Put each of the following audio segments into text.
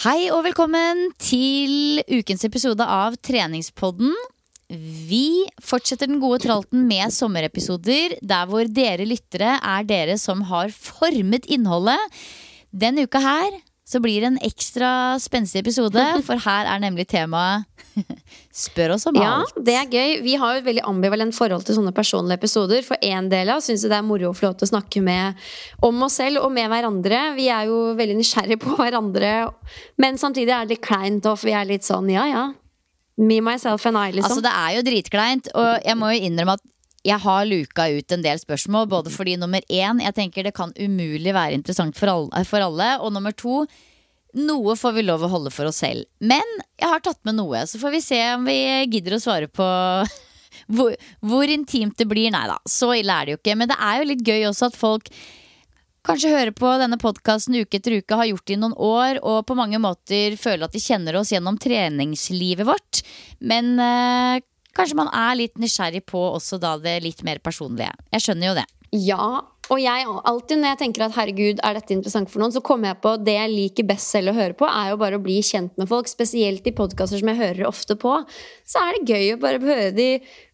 Hei og velkommen til ukens episode av Treningspodden. Vi fortsetter den gode tralten med sommerepisoder der hvor dere lyttere er dere som har formet innholdet. Denne uka her så blir det en ekstra spenstig episode, for her er nemlig temaet Spør oss om Ja, alt. det er gøy. Vi har jo et veldig ambivalent forhold til sånne personlige episoder. For en del av oss syns det er moro å få å snakke med om oss selv og med hverandre. Vi er jo veldig nysgjerrige på hverandre, men samtidig er det litt kleint. Og vi er litt sånn ja, ja. Me, myself and I, liksom. Altså Det er jo dritkleint, og jeg må jo innrømme at jeg har luka ut en del spørsmål. Både fordi nummer én, jeg tenker det kan umulig være interessant for alle. For alle og nummer to, noe får vi lov å holde for oss selv. Men jeg har tatt med noe, så får vi se om vi gidder å svare på hvor, hvor intimt det blir. Nei da, så ille er det jo ikke. Men det er jo litt gøy også at folk kanskje hører på denne podkasten uke etter uke, har gjort det i noen år, og på mange måter føler at de kjenner oss gjennom treningslivet vårt. Men eh, kanskje man er litt nysgjerrig på også da det litt mer personlige. Jeg skjønner jo det. Ja, og jeg alltid når jeg tenker at herregud, er dette interessant for noen, så kommer jeg på det jeg liker best selv å høre på, er jo bare å bli kjent med folk. Spesielt i podkaster som jeg hører ofte på. Så er det gøy å bare høre de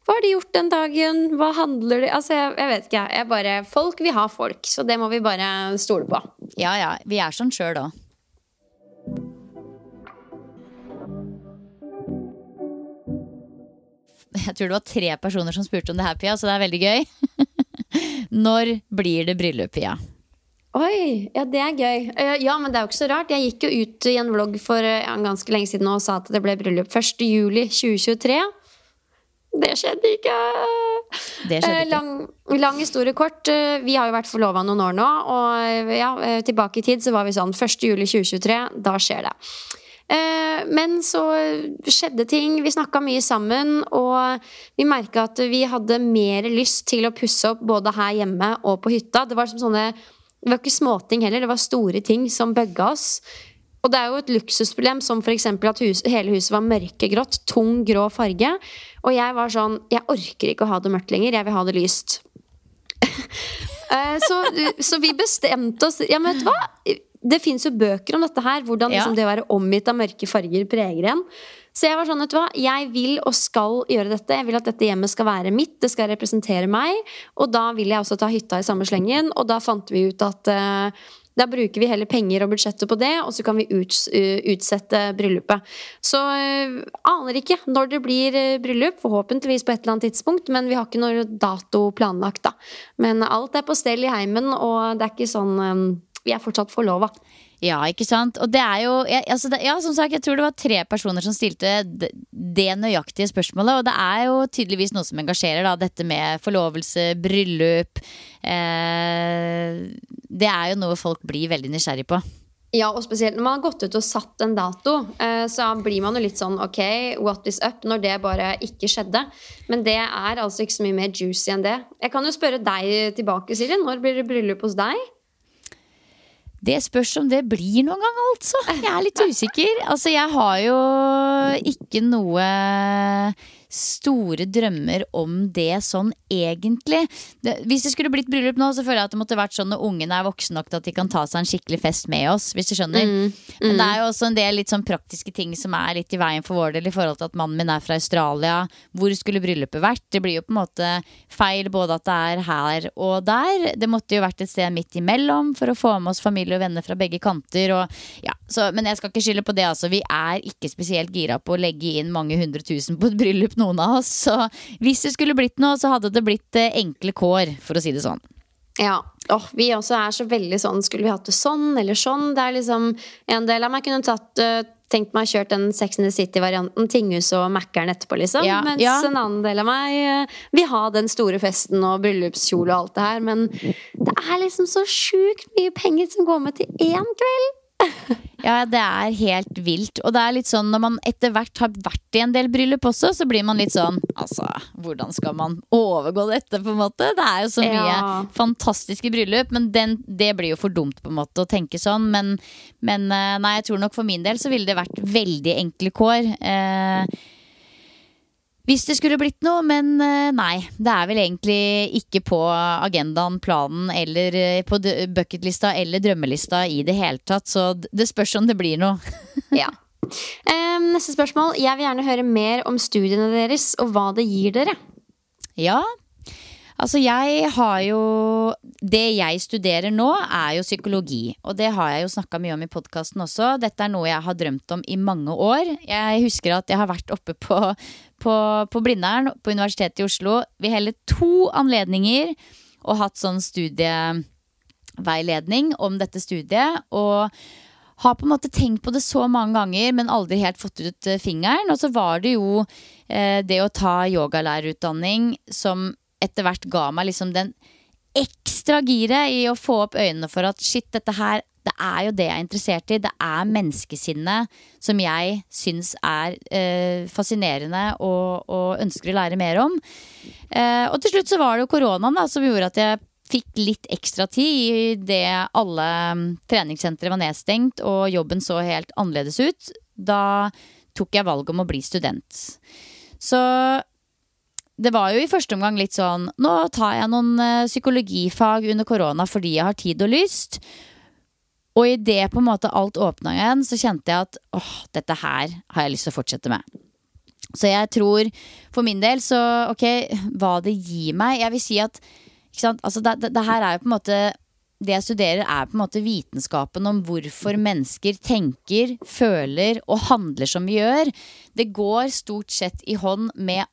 Hva har de gjort den dagen? Hva handler de Altså, jeg, jeg vet ikke, jeg bare Folk vil ha folk, så det må vi bare stole på. Ja ja, vi er sånn sjøl òg. Jeg tror det var tre personer som spurte om det her, Pia, så det er veldig gøy. Når blir det bryllup, Pia? Oi, ja det er gøy. Eh, ja, men det er jo ikke så rart. Jeg gikk jo ut i en vlogg for eh, ganske lenge siden og sa at det ble bryllup 1. juli 2023. Det skjedde ikke. Det skjedde Eh, ikke. Lang, lang historie kort. Vi har jo vært forlova noen år nå. Og ja, tilbake i tid så var vi sånn 1. juli 2023, da skjer det. Eh, Men så skjedde ting. Vi snakka mye sammen, og vi merka at vi hadde mer lyst til å pusse opp både her hjemme og på hytta. Det var sånne Det var ikke småting heller, det var store ting som bugga oss. Og det er jo et luksusproblem, som f.eks. at hus, hele huset var mørkegrått. Tung, grå farge. Og jeg var sånn Jeg orker ikke å ha det mørkt lenger, jeg vil ha det lyst. Eh, så, så vi bestemte oss Ja, men vet du hva? Det fins jo bøker om dette her. Hvordan liksom, det å være omgitt av mørke farger preger en. Så jeg var sånn, vet du hva? Jeg vil og skal gjøre dette. Jeg vil at dette hjemmet skal være mitt. Det skal representere meg. Og da vil jeg også ta hytta i samme slengen. Og da fant vi ut at uh, da bruker vi heller penger og budsjettet på det, og så kan vi uts uh, utsette bryllupet. Så uh, aner ikke når det blir bryllup, forhåpentligvis på et eller annet tidspunkt, men vi har ikke noe dato planlagt, da. Men alt er på stell i heimen, og det er ikke sånn um, Vi er fortsatt forlova. Ja, ikke sant? Og det er jo jeg, altså det, Ja, som sagt, jeg tror det var tre personer som stilte det, det nøyaktige spørsmålet. Og det er jo tydeligvis noe som engasjerer, da. Dette med forlovelse, bryllup. Eh, det er jo noe folk blir veldig nysgjerrig på. Ja, og spesielt når man har gått ut og satt en dato, eh, så blir man jo litt sånn ok, what is up? Når det bare ikke skjedde. Men det er altså ikke så mye mer juicy enn det. Jeg kan jo spørre deg tilbake, Silje. Når blir det bryllup hos deg? Det spørs om det blir noen gang, altså. Jeg er litt usikker. Altså, jeg har jo ikke noe store drømmer om det sånn egentlig. Det, hvis det skulle blitt bryllup nå, så føler jeg at det måtte vært sånn når ungene er voksne nok til at de kan ta seg en skikkelig fest med oss, hvis du skjønner. Mm, mm. Men det er jo også en del litt sånn praktiske ting som er litt i veien for vår del i forhold til at mannen min er fra Australia. Hvor skulle bryllupet vært? Det blir jo på en måte feil både at det er her og der. Det måtte jo vært et sted midt imellom for å få med oss familie og venner fra begge kanter. Og, ja, så, men jeg skal ikke skylde på det, altså. Vi er ikke spesielt gira på å legge inn mange hundre tusen på et bryllup noen av oss. Så hvis det skulle blitt noe, så hadde det blitt eh, enkle kår, for å si det sånn. Ja. Oh, vi også er så veldig sånn Skulle vi hatt det sånn eller sånn? Det er liksom En del av meg kunne tatt uh, tenkt meg kjørt den Sex and the City-varianten, Tinghus og Mækkern etterpå, liksom. Ja, Mens ja. en annen del av meg uh, vil ha den store festen og bryllupskjole og alt det her. Men det er liksom så sjukt mye penger som går med til én kveld. Ja, det er helt vilt. Og det er litt sånn når man etter hvert har vært i en del bryllup også, så blir man litt sånn Altså, hvordan skal man overgå dette, på en måte? Det er jo så mye ja. fantastiske bryllup, men den, det blir jo for dumt på en måte å tenke sånn. Men, men, eh, nei, jeg tror nok for min del så ville det vært veldig enkle kår. Eh, hvis det skulle blitt noe, men eh, nei. Det er vel egentlig ikke på agendaen, planen eller eh, på bucketlista eller drømmelista i det hele tatt. Så det spørs om det blir noe. ja. Um, neste spørsmål. Jeg vil gjerne høre mer om studiene deres og hva det gir dere. Ja, Altså, jeg har jo Det jeg studerer nå, er jo psykologi. Og det har jeg jo snakka mye om i podkasten også. Dette er noe jeg har drømt om i mange år. Jeg husker at jeg har vært oppe på, på, på Blindern på Universitetet i Oslo ved hele to anledninger og hatt sånn studieveiledning om dette studiet. Og har på en måte tenkt på det så mange ganger, men aldri helt fått ut eh, fingeren. Og så var det jo eh, det å ta yogalærerutdanning som etter hvert ga meg liksom den ekstra giret i å få opp øynene for at shit, dette her det er jo det jeg er interessert i. Det er menneskesinnet som jeg syns er eh, fascinerende og, og, ønsker å lære mer om. Eh, og til slutt så var det jo koronaen da, som gjorde at jeg fikk litt ekstra tid i det alle um, treningssentre var nedstengt og jobben så helt annerledes ut. Da tok jeg valget om å bli student. Så det var jo i første omgang litt sånn Nå tar jeg noen uh, psykologifag under korona fordi jeg har tid og lyst. Og idet på en måte alt åpna igjen, så kjente jeg at åh, dette her har jeg lyst til å fortsette med. Så jeg tror for min del så ok, hva det gir meg Jeg vil si at altså, det, det, det her er jo på en måte det jeg studerer, er på en måte vitenskapen om hvorfor mennesker tenker, føler og handler som vi gjør. Det går stort sett i hånd med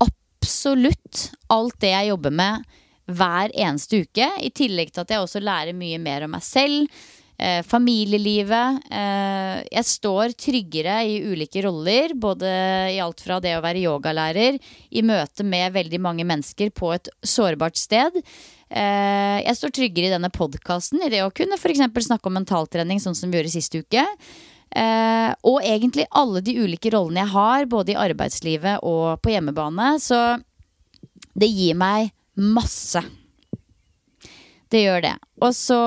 absolutt alt det jeg jobber med hver eneste uke. I tillegg til at jeg også lærer mye mer om meg selv. Eh, familielivet. Eh, jeg står tryggere i ulike roller, både i alt fra det å være yogalærer, i møte med veldig mange mennesker på et sårbart sted. Eh, jeg står tryggere i denne podkasten, i det å kunne f.eks. snakke om mentaltrening, sånn som vi gjorde sist uke. Uh, og egentlig alle de ulike rollene jeg har, både i arbeidslivet og på hjemmebane. Så det gir meg masse. Det gjør det. Og så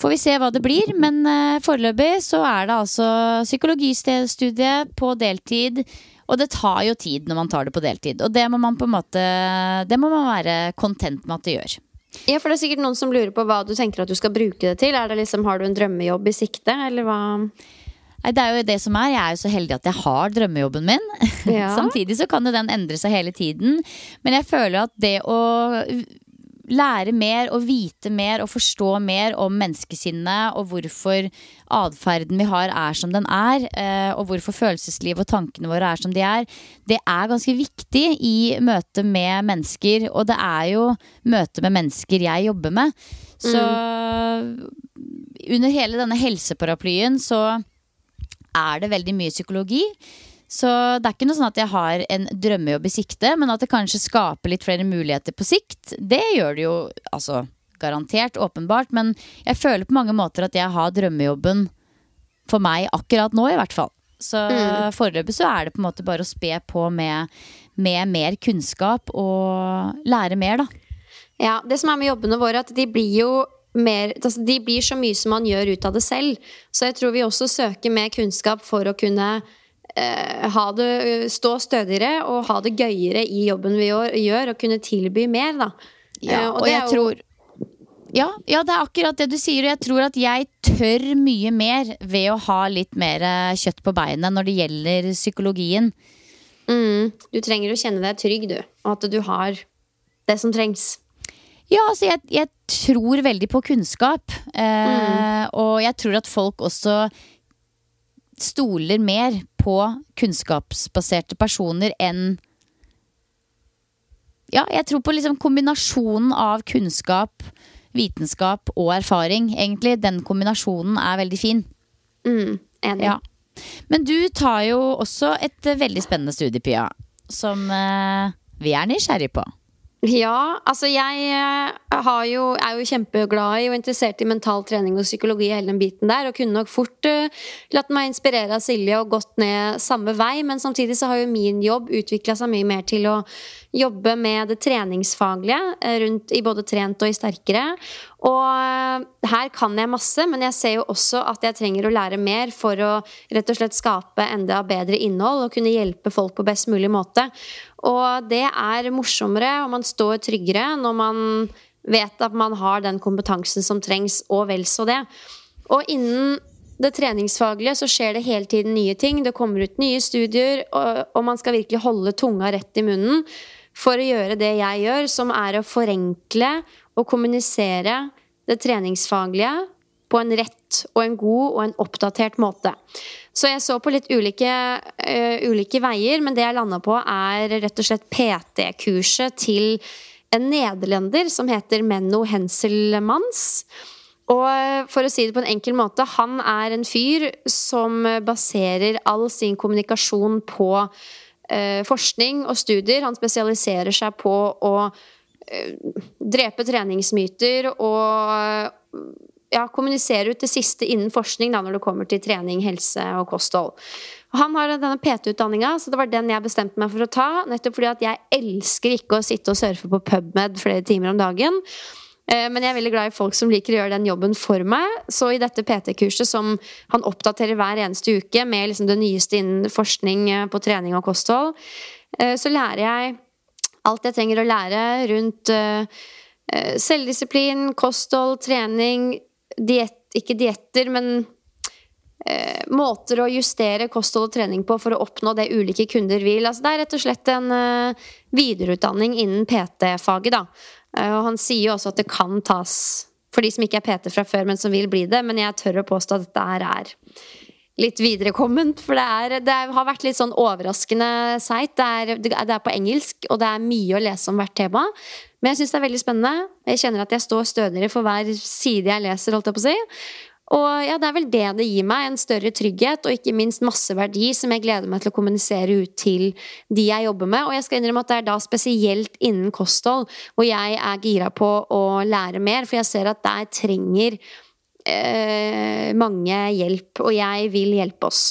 får vi se hva det blir, men uh, foreløpig så er det altså psykologistudie på deltid. Og det tar jo tid når man tar det på deltid. Og det må man på en måte Det må man være content med at det gjør. Ja, for det er sikkert noen som lurer på hva du tenker at du skal bruke det til. Er det liksom, Har du en drømmejobb i sikte, eller hva? Nei, det er jo det som er. Jeg er jo så heldig at jeg har drømmejobben min. Ja. Samtidig så kan jo den endre seg hele tiden. Men jeg føler at det å lære mer og vite mer og forstå mer om menneskesinnet og hvorfor atferden vi har er som den er, eh, og hvorfor følelseslivet og tankene våre er som de er, det er ganske viktig i møte med mennesker. Og det er jo møte med mennesker jeg jobber med. Så mm. under hele denne helseparaplyen så er det veldig mye psykologi. Så det er ikke noe sånn at jeg har en drømmejobb i sikte, men at det kanskje skaper litt flere muligheter på sikt, det gjør det jo altså garantert, åpenbart. Men jeg føler på mange måter at jeg har drømmejobben for meg akkurat nå, i hvert fall. Så mm. foreløpig så er det på en måte bare å spe på med, med mer kunnskap og lære mer, da. Ja, det som er med jobbene våre, at de blir jo mer altså De blir så mye som man gjør ut av det selv. Så jeg tror vi også søker mer kunnskap for å kunne ha det, stå stødigere og ha det gøyere i jobben vi gjør, og kunne tilby mer, da. Ja, og, og, det jeg tror ja, ja, det er akkurat det du sier, og jeg tror at jeg tør mye mer ved å ha litt mer eh, kjøtt på beinet når det gjelder psykologien. mm, Du trenger å kjenne deg trygg, du. Og at du har det som trengs. Ja, altså jeg, jeg tror veldig på kunnskap. Eh, Mm. Og jeg tror at folk også stoler mer på kunnskapsbaserte personer enn Ja, jeg tror på liksom kombinasjonen av kunnskap, vitenskap og erfaring. Egentlig. Den kombinasjonen er veldig fin. Mm, enig. Ja. Men du tar jo også et eh, veldig spennende studie, Pia. Som eh, vi er nysgjerrig på. Ja, altså jeg eh, jo, er jo kjempeglad i og interessert i mental trening og psykologi og hele den biten der, og kunne nok fort uh, latt meg inspirere av Silje og gått ned samme vei, men samtidig så har jo min jobb utvikla seg mye mer til å jobbe med det treningsfaglige eh, rundt i både trent og i sterkere. Og her kan jeg masse, men jeg ser jo også at jeg trenger å lære mer for å rett og slett skape enda bedre innhold og kunne hjelpe folk på best mulig måte. Og det er morsommere, og man står tryggere når man vet at man har den kompetansen som trengs, og vel så det. Og innen det treningsfaglige så skjer det hele tiden nye ting. Det kommer ut nye studier, og, man skal virkelig holde tunga rett i munnen for å gjøre det jeg gjør, som er å forenkle og kommunisere det treningsfaglige på en rett og en god og en oppdatert måte. Så jeg så på litt ulike, uh, ulike veier, men det jeg landa på, er rett og slett PT-kurset til en nederlender som heter Menno Henselmans. Og for å si det på en enkel måte, han er en fyr som baserer all sin kommunikasjon på eh, forskning og studier. Han spesialiserer seg på å eh, drepe treningsmyter og ja, kommunisere ut det siste innen forskning da, når det kommer til trening, helse og kosthold. Han har denne PT-utdanninga, så det var den jeg bestemte meg for å ta. Nettopp fordi at jeg elsker ikke å sitte og surfe på PubMed flere timer om dagen. Eh, Men jeg er veldig glad i folk som liker å gjøre den jobben for meg. Så i dette PT-kurset som han oppdaterer hver eneste uke med liksom det nyeste innen forskning eh, på trening og kosthold, eh, så lærer jeg alt jeg trenger å lære rundt selvdisiplin, kosthold, trening, diett Ikke dietter, men eh, måter å justere kosthold og trening på for å oppnå det ulike kunder vil. Altså, det er rett og slett en eh, videreutdanning innen PT-faget. Eh, han sier jo også at det kan tas for de som ikke er PT fra før, men som vil bli det. Men jeg tør å påstå at dette her er litt viderekomment. For det, er, det har vært litt sånn overraskende seigt. Det, det er på engelsk, og det er mye å lese om hvert tema. Men jeg syns det er veldig spennende. Jeg kjenner at jeg står stødigere for hver side jeg leser, holdt jeg på å si. Og ja, det er vel det det gir meg. En større trygghet, og ikke minst masse verdi som jeg gleder meg til å kommunisere ut til de jeg jobber med. Og jeg skal innrømme at det er da spesielt innen kosthold hvor jeg er gira på å lære mer, for jeg ser at der trenger eh, mange hjelp, og jeg vil hjelpe oss.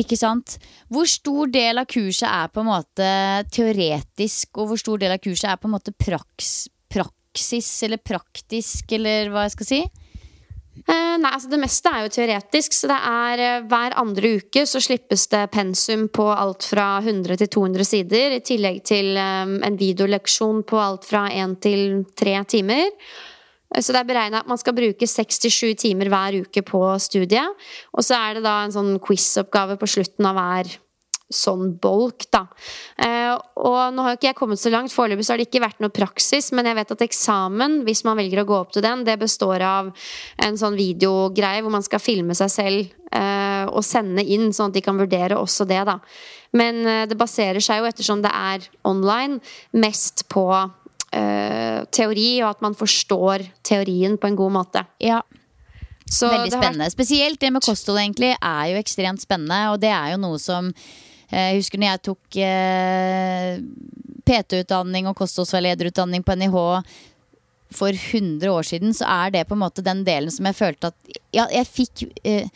Ikke sant? Hvor stor del av kurset er på en måte teoretisk, og hvor stor del av kurset er på en måte praks, praksis eller praktisk, eller hva jeg skal si? Eh, nei, altså Det meste er jo teoretisk, så det er eh, hver andre uke så slippes det pensum på alt fra 100 til 200 sider, i tillegg til eh, en videoleksjon på alt fra 1 til 3 timer. Så det er beregna at man skal bruke 6-7 timer hver uke på studiet. Og så er det da en sånn quiz-oppgave på slutten av hver sånn bolk, da. Eh, og nå har ikke jeg kommet så langt. Foreløpig så har det ikke vært noe praksis, men jeg vet at eksamen, hvis man velger å gå opp til den, det består av en sånn videogreie hvor man skal filme seg selv eh, og sende inn, sånn at de kan vurdere også det, da. Men eh, det baserer seg jo, ettersom det er online, mest på eh, teori, og at man forstår teorien på en god måte. Ja, Så Veldig har vært- spennende. Spesielt det med kosthold egentlig er jo ekstremt spennende, og det er jo noe som eh, Jeg husker når jeg tok eh, PT-utdanning og kostholdsveilederutdanning på NIH for 100 år siden, så er det på en måte den delen som jeg følte at Ja, jeg fikk eh,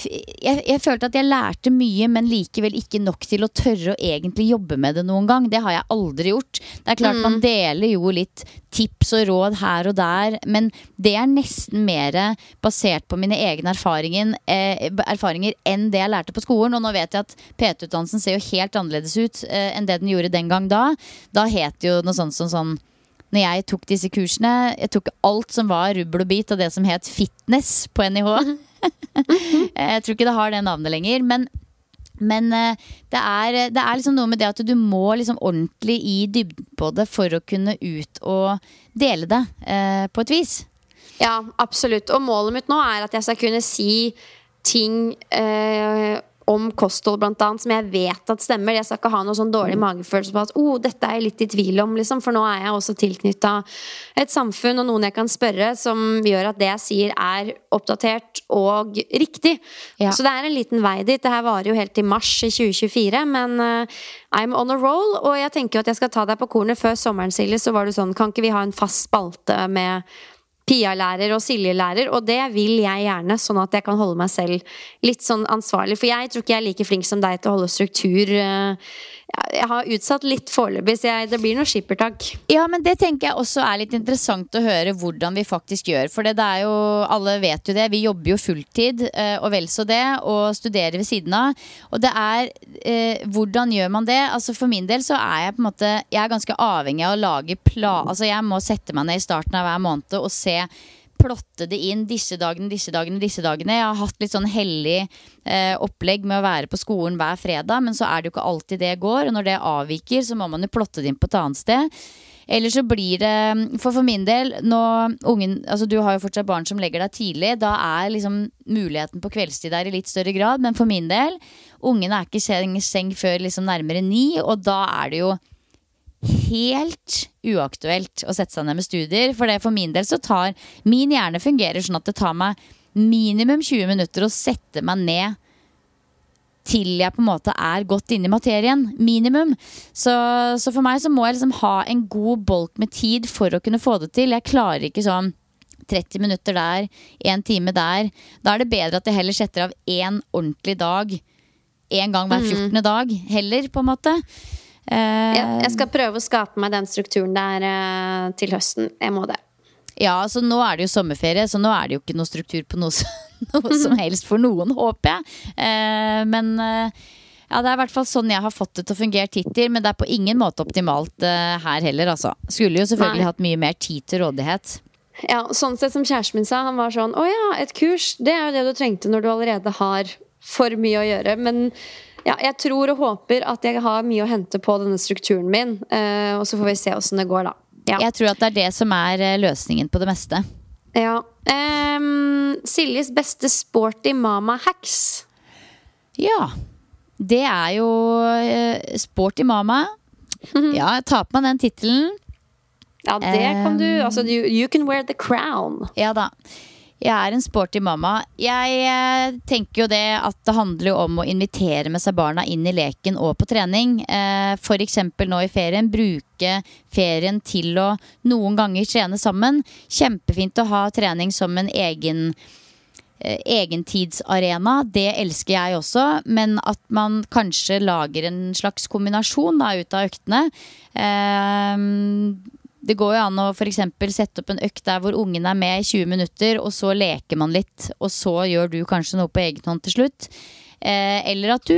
jeg, jeg følte at jeg lærte mye, men likevel ikke nok til å tørre å egentlig jobbe med det noen gang. Det har jeg aldri gjort. Det er klart Man deler jo litt tips og råd her og der, men det er nesten mer basert på mine egne erfaringer, eh, erfaringer enn det jeg lærte på skolen. Og nå vet jeg at PT-utdannelsen ser jo helt annerledes ut eh, enn det den gjorde den gang da. Da het det jo noe sånt som sånn når jeg tok disse kursene, jeg tok alt som var rubbel og bit av det som het fitness på NIH. jeg tror ikke det har det navnet lenger. Men, men eh, det, er, det, er, liksom noe med det at du må liksom ordentlig i dybden på det for å kunne ut og dele det eh, på et vis. Ja, absolutt. Og målet mitt nå er at jeg skal kunne si ting eh, om kosthold, blant annet, som jeg vet at stemmer. Jeg skal ikke ha noe sånn dårlig magefølelse på at oh, dette er jeg litt i tvil om, liksom. For nå er jeg også tilknytta et samfunn og noen jeg kan spørre, som gjør at det jeg sier, er oppdatert og riktig. Ja. Så det er en liten vei dit. Det her varer jo helt til mars i 2024, men uh, I'm on a roll. Og jeg tenker jo at jeg skal ta deg på kornet før sommeren, Silje. Så var det sånn, kan ikke vi ha en fast spalte med Pia-lærer og Silje-lærer, og det vil jeg gjerne, sånn at jeg kan holde meg selv litt sånn ansvarlig. For jeg tror ikke jeg er like flink som deg til å holde struktur. Eh, jeg har utsatt litt foreløpig, så jeg, det blir noe skippertak. Ja, men det tenker jeg også er litt interessant å høre hvordan vi faktisk gjør. For det, det er jo, alle vet jo det, vi jobber jo fulltid eh, og vel så det, og studerer ved siden av. Og det er eh, hvordan gjør man det? Altså For min del så er jeg på en måte Jeg er ganske avhengig av å lage plan Altså jeg må sette meg ned i starten av hver måned og se plotte det inn disse dagene, disse dagene, disse dagene. Jeg har hatt litt sånn hellig eh, opplegg med å være på skolen hver fredag, men så er det jo ikke alltid det går. Og når det avviker, så må man jo plotte det inn på et annet sted. Eller så blir det For for min del, nå ungen Altså du har jo fortsatt barn som legger deg tidlig. Da er liksom muligheten på kveldstid der i litt større grad. Men for min del, ungen er ikke i seng før liksom nærmere ni, og da er det jo helt uaktuelt å sette seg ned med studier. For det for min del så tar Min hjerne fungerer sånn at det tar meg minimum 20 minutter å sette meg ned til jeg på en måte er godt inne i materien. Minimum. Så, så, for meg så må jeg liksom ha en god bolk med tid for å kunne få det til. Jeg klarer ikke sånn 30 minutter der, én time der. Da er det bedre at jeg heller setter av én ordentlig dag én gang hver 14. Mm. dag heller, på en måte. Uh, ja, jeg skal prøve å skape meg den strukturen der uh, til høsten. Jeg må det. Ja, altså nå er det jo sommerferie, så nå er det jo ikke noe struktur på noe, noe som helst for noen, håper jeg. Uh, men ja, det er i hvert fall sånn jeg har fått det til å fungere hittil. Men det er på ingen måte optimalt her heller, altså. Skulle jo selvfølgelig Nei. hatt mye mer tid til rådighet. Ja, sånn sett som kjæresten min sa. Han var sånn Å ja, et kurs. Det er jo det du trengte når du allerede har for mye å gjøre. Men ja, jeg tror og håper at jeg har mye å hente på denne strukturen min. Uh, og så får vi se åssen det går, da. Ja. Jeg tror at det er det som er eh, løsningen på det meste. Ja. Um, Siljes beste sporty mama hacks. Ja. Det er jo uh, sporty mama. Ja, jeg tar på meg den tittelen. Ja, det kan du. Altså, you, you can wear the crown. Ja da. Jeg er en sporty mamma. Jeg eh, tenker jo det at det handler om å invitere med seg barna inn i leken og på trening. Eh, F.eks. nå i ferien. Bruke ferien til å noen ganger trene sammen. Kjempefint å ha trening som en egen eh, egentidsarena. Det elsker jeg også. Men at man kanskje lager en slags kombinasjon da, ut av øktene. Eh, det går jo an å f.eks. sette opp en økt der hvor ungen er med i 20 minutter, og så leker man litt, og så gjør du kanskje noe på egen hånd til slutt. Eh, eller at du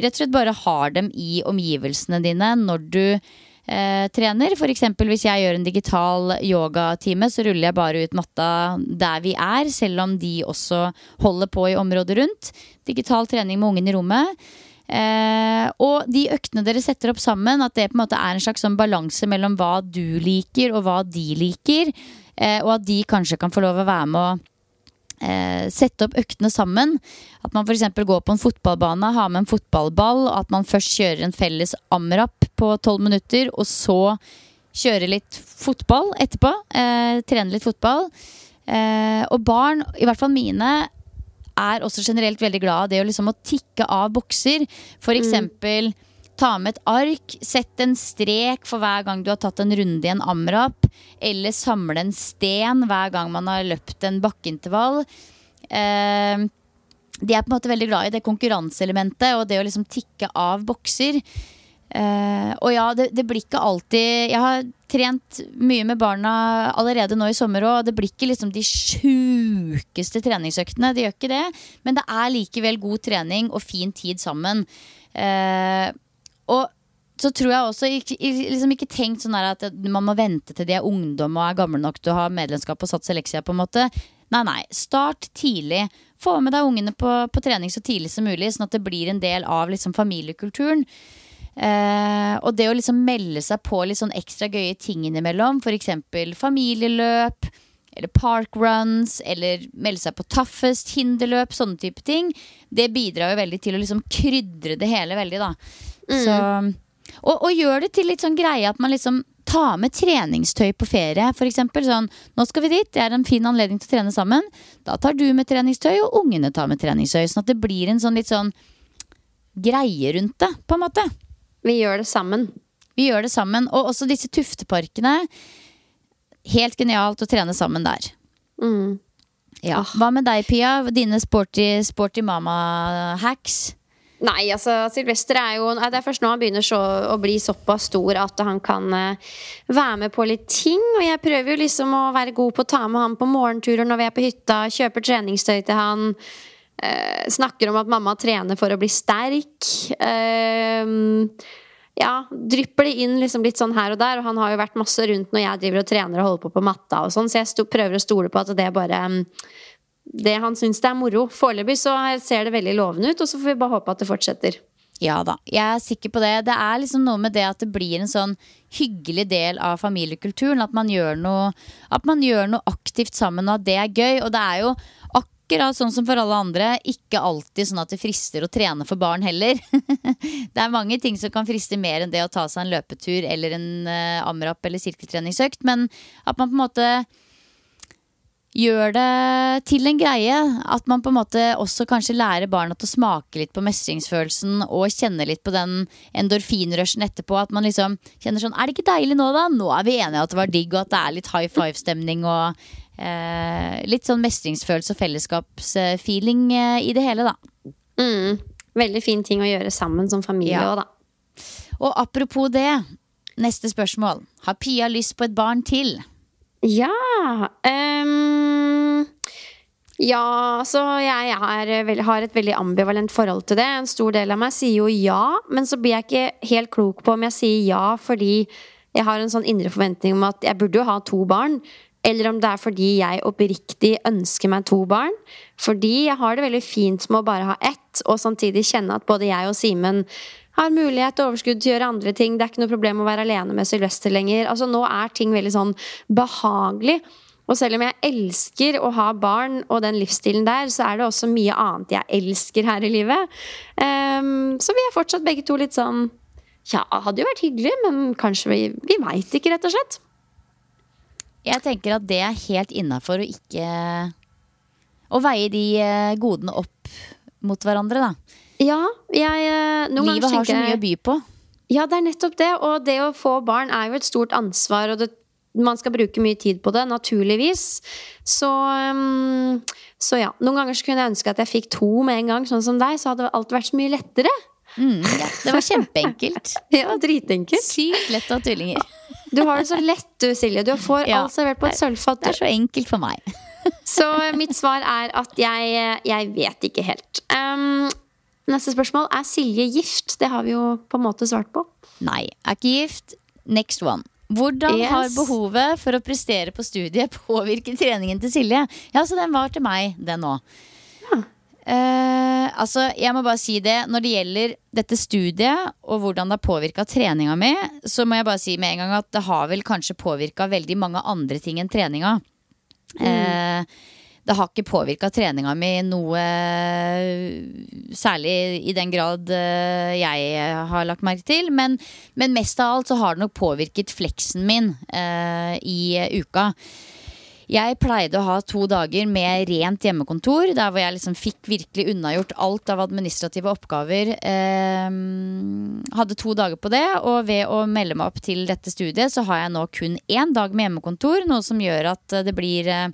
rett og slett bare har dem i omgivelsene dine når du eh, trener. F.eks. hvis jeg gjør en digital yogatime, så ruller jeg bare ut matta der vi er, selv om de også holder på i området rundt. Digital trening med ungen i rommet. Eh, og de øktene dere setter opp sammen, at det på en måte er en slags sånn balanse mellom hva du liker og hva de liker, eh, og at de kanskje kan få lov å være med å eh, sette opp øktene sammen. At man f.eks. går på en fotballbane, har med en fotballball, og at man først kjører en felles amrap på tolv minutter, og så kjører litt fotball etterpå. Eh, trener litt fotball. Eh, og barn, i hvert fall mine, er også generelt veldig glad av det å, liksom, å tikke av bokser. For mm. eksempel mm. ta med et ark, sett en strek for hver gang du har tatt en runde i en amrap. Eller samle en sten hver gang man har løpt en bakkeintervall. Eh, de er på en måte veldig glad i det konkurranseelementet og det å liksom tikke av bokser. Eh, og ja, det, det, blir ikke alltid Jeg har trent mye med barna allerede nå i sommer òg, det blir ikke liksom de sjukeste treningsøktene. Det gjør ikke det, men det er likevel god trening og fin tid sammen. Uh, og så tror jeg også liksom ikke tenkt sånn at man må vente til de er ungdom og er gamle nok til å ha medlemskap og satse leksia, på en måte. Nei, nei. Start tidlig. Få med deg ungene på, på, trening så tidlig som mulig, sånn at det blir en del av liksom, familiekulturen. Eh, og det å liksom melde seg på litt sånn ekstra gøye ting innimellom, f.eks. familieløp eller parkruns, eller melde seg på Toughest, hinderløp, sånne type ting, det bidrar jo veldig til å liksom krydre det hele veldig, da. Mm. Så, og, og gjør det til litt sånn greie at man liksom tar med treningstøy på ferie, f.eks. Sånn, nå skal vi dit, det er en fin anledning til å trene sammen. Da tar du med treningstøy, og ungene tar med treningstøy. Sånn at det blir en sånn litt sånn greie rundt det, på en måte. Vi gjør det sammen. Vi gjør det sammen. Og også disse tufteparkene. Helt genialt å trene sammen der. Mm. Ja. Hva med deg, Pia? Dine sporty, sporty mama-hacks? Nei, altså Silvester er jo Det er først nå han begynner så, å bli såpass stor at han kan uh, være med på litt ting. Og jeg prøver jo liksom å være god på å ta med han på morgenturer når vi er på hytta. Kjøper treningstøy til han. Uh, snakker om at mamma trener for å bli sterk. Eh, ja, drypper det inn liksom litt sånn her og der. Og han har jo vært masse rundt når jeg driver og trener og holder på på matta og sånn, så jeg prøver å stole på at det bare um, det han syns det er moro. Foreløpig så ser det veldig lovende ut, og så får vi bare håpe at det fortsetter. Ja da, jeg er sikker på det. Det er liksom noe med det at det blir en sånn hyggelig del av familiekulturen. At man gjør noe, man gjør noe aktivt sammen, og at det er gøy. Og det er jo akkurat sånn som for alle andre, ikke alltid sånn at det frister å trene for barn heller. det er mange ting som kan friste mer enn det å ta seg en løpetur eller en uh, amrap eller sirkeltreningsøkt. Men at man på en måte gjør det til en greie. At man på en måte også kanskje lærer barna til å smake litt på mestringsfølelsen og kjenne litt på den endorfinrushen etterpå. At man liksom kjenner sånn Er det ikke deilig nå, da? Nå er vi enige at det var digg, og at det er litt high five-stemning og litt sånn mestringsfølelse og fellesskapsfeeling eh, i det hele, da. Mm. Veldig fin ting å gjøre sammen som familie òg, ja. da. Og apropos det, neste spørsmål. Har Pia lyst på et barn til? Ja um, Ja, så jeg er, har et veldig ambivalent forhold til det. En stor del av meg sier jo ja, men så blir jeg ikke helt klok på om jeg sier ja fordi jeg har en sånn indre forventning om at jeg burde jo ha to barn. Eller om det er fordi jeg oppriktig ønsker meg to barn. Fordi jeg har det veldig fint med å bare ha ett, og samtidig kjenne at både jeg og Simen har mulighet og overskudd til å gjøre andre ting. Det er ikke noe problem å være alene med Sylvester lenger. Altså Nå er ting veldig sånn behagelig. Og selv om jeg elsker å ha barn og den livsstilen der, så er det også mye annet jeg elsker her i livet. Um, så vi er fortsatt begge to litt sånn Ja, hadde jo vært hyggelig, men kanskje vi, vi veit ikke, rett og slett. Jeg tenker at det er helt innafor å ikke Å veie de eh, godene opp mot hverandre, da. Ja, jeg eh, Livet har så mye å by på. Ja, det er nettopp det. Og det å få barn er jo et stort ansvar, og det, man skal bruke mye tid på det, naturligvis. Så, um, så ja. Noen ganger kunne jeg ønske at jeg fikk to med en gang, sånn som deg. Så hadde alt vært så mye lettere. Mm, ja, det var kjempeenkelt. ja, dritenkelt. Sykt lett å ha tullinger. Du har det så lett du, Silje. Du får ja, alt servert på et sølvfat. Det er så enkelt for meg. så mitt svar er at jeg, jeg vet ikke helt. Um, Neste spørsmål er Silje gift. Det har vi jo på en måte svart på. Nei, er ikke gift. Next one. Hvordan yes. har behovet for å prestere på studiet påvirket treningen til Silje? Ja, så den var til meg, den òg. Ja. Uh, altså, jeg må bare si det. Når det gjelder dette studiet og hvordan det har påvirka treninga mi, så må jeg bare si med en gang at det har vel kanskje påvirka veldig mange andre ting enn treninga. Mm. Uh, det har ikke påvirka treninga mi noe særlig i den grad eh, jeg har lagt merke til. Men, men mest av alt så har det nok påvirket fleksen min uh, i uka. Jeg pleide å ha to dager med rent hjemmekontor, der hvor jeg liksom fikk virkelig unnagjort alt av administrative oppgaver. Eh, hadde to dager på det, og ved å melde meg opp til dette studiet, så har jeg nå kun én dag med hjemmekontor, noe som gjør at det blir eh,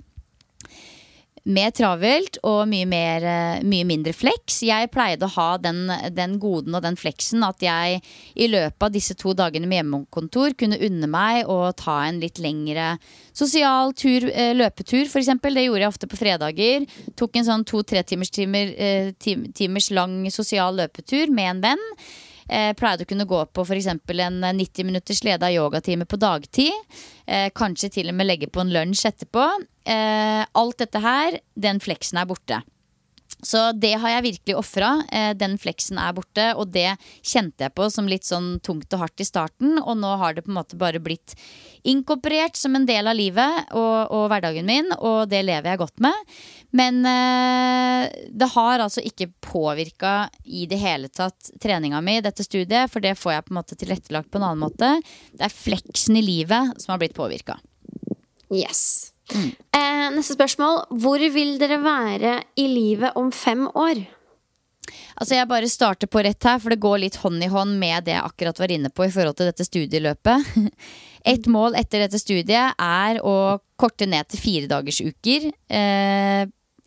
mer travelt og mye, mer, eh, mye mindre flex. Jeg pleide å ha den, den, goden og den fleksen at jeg i løpet av disse to dagene med hjemmekontor kunne unne meg å ta en litt lengre sosial tur, eh, løpetur, f.eks. Det gjorde jeg ofte på fredager. Tok en sånn to-tre timers, timer, eh, timers lang sosial løpetur med en venn. Eh, pleide å kunne gå på f.eks. en 90 minutters leda yogatime på dagtid. Eh, kanskje til og med legge på en lunsj etterpå. Eh, alt dette her, den fleksen er borte. Så det har jeg virkelig ofra. Eh, den fleksen er borte, og det kjente jeg på som litt sånn tungt og hardt i starten. Og nå har det på en måte bare blitt inkorporert som en del av livet og, og hverdagen min, og det lever jeg godt med. Men eh, det har altså ikke påvirka i det hele tatt treninga mi, dette studiet, for det får jeg på en måte tilrettelagt på en annen måte. Det er fleksen i livet som har blitt påvirka. Yes. Mm. Eh, neste spørsmål. Hvor vil dere være i livet om fem år? Altså Jeg bare starter på rett her, for det går litt hånd i hånd med det jeg akkurat var inne på i forhold til dette studieløpet. Et mål etter dette studiet er å korte ned til firedagersuker. Eh,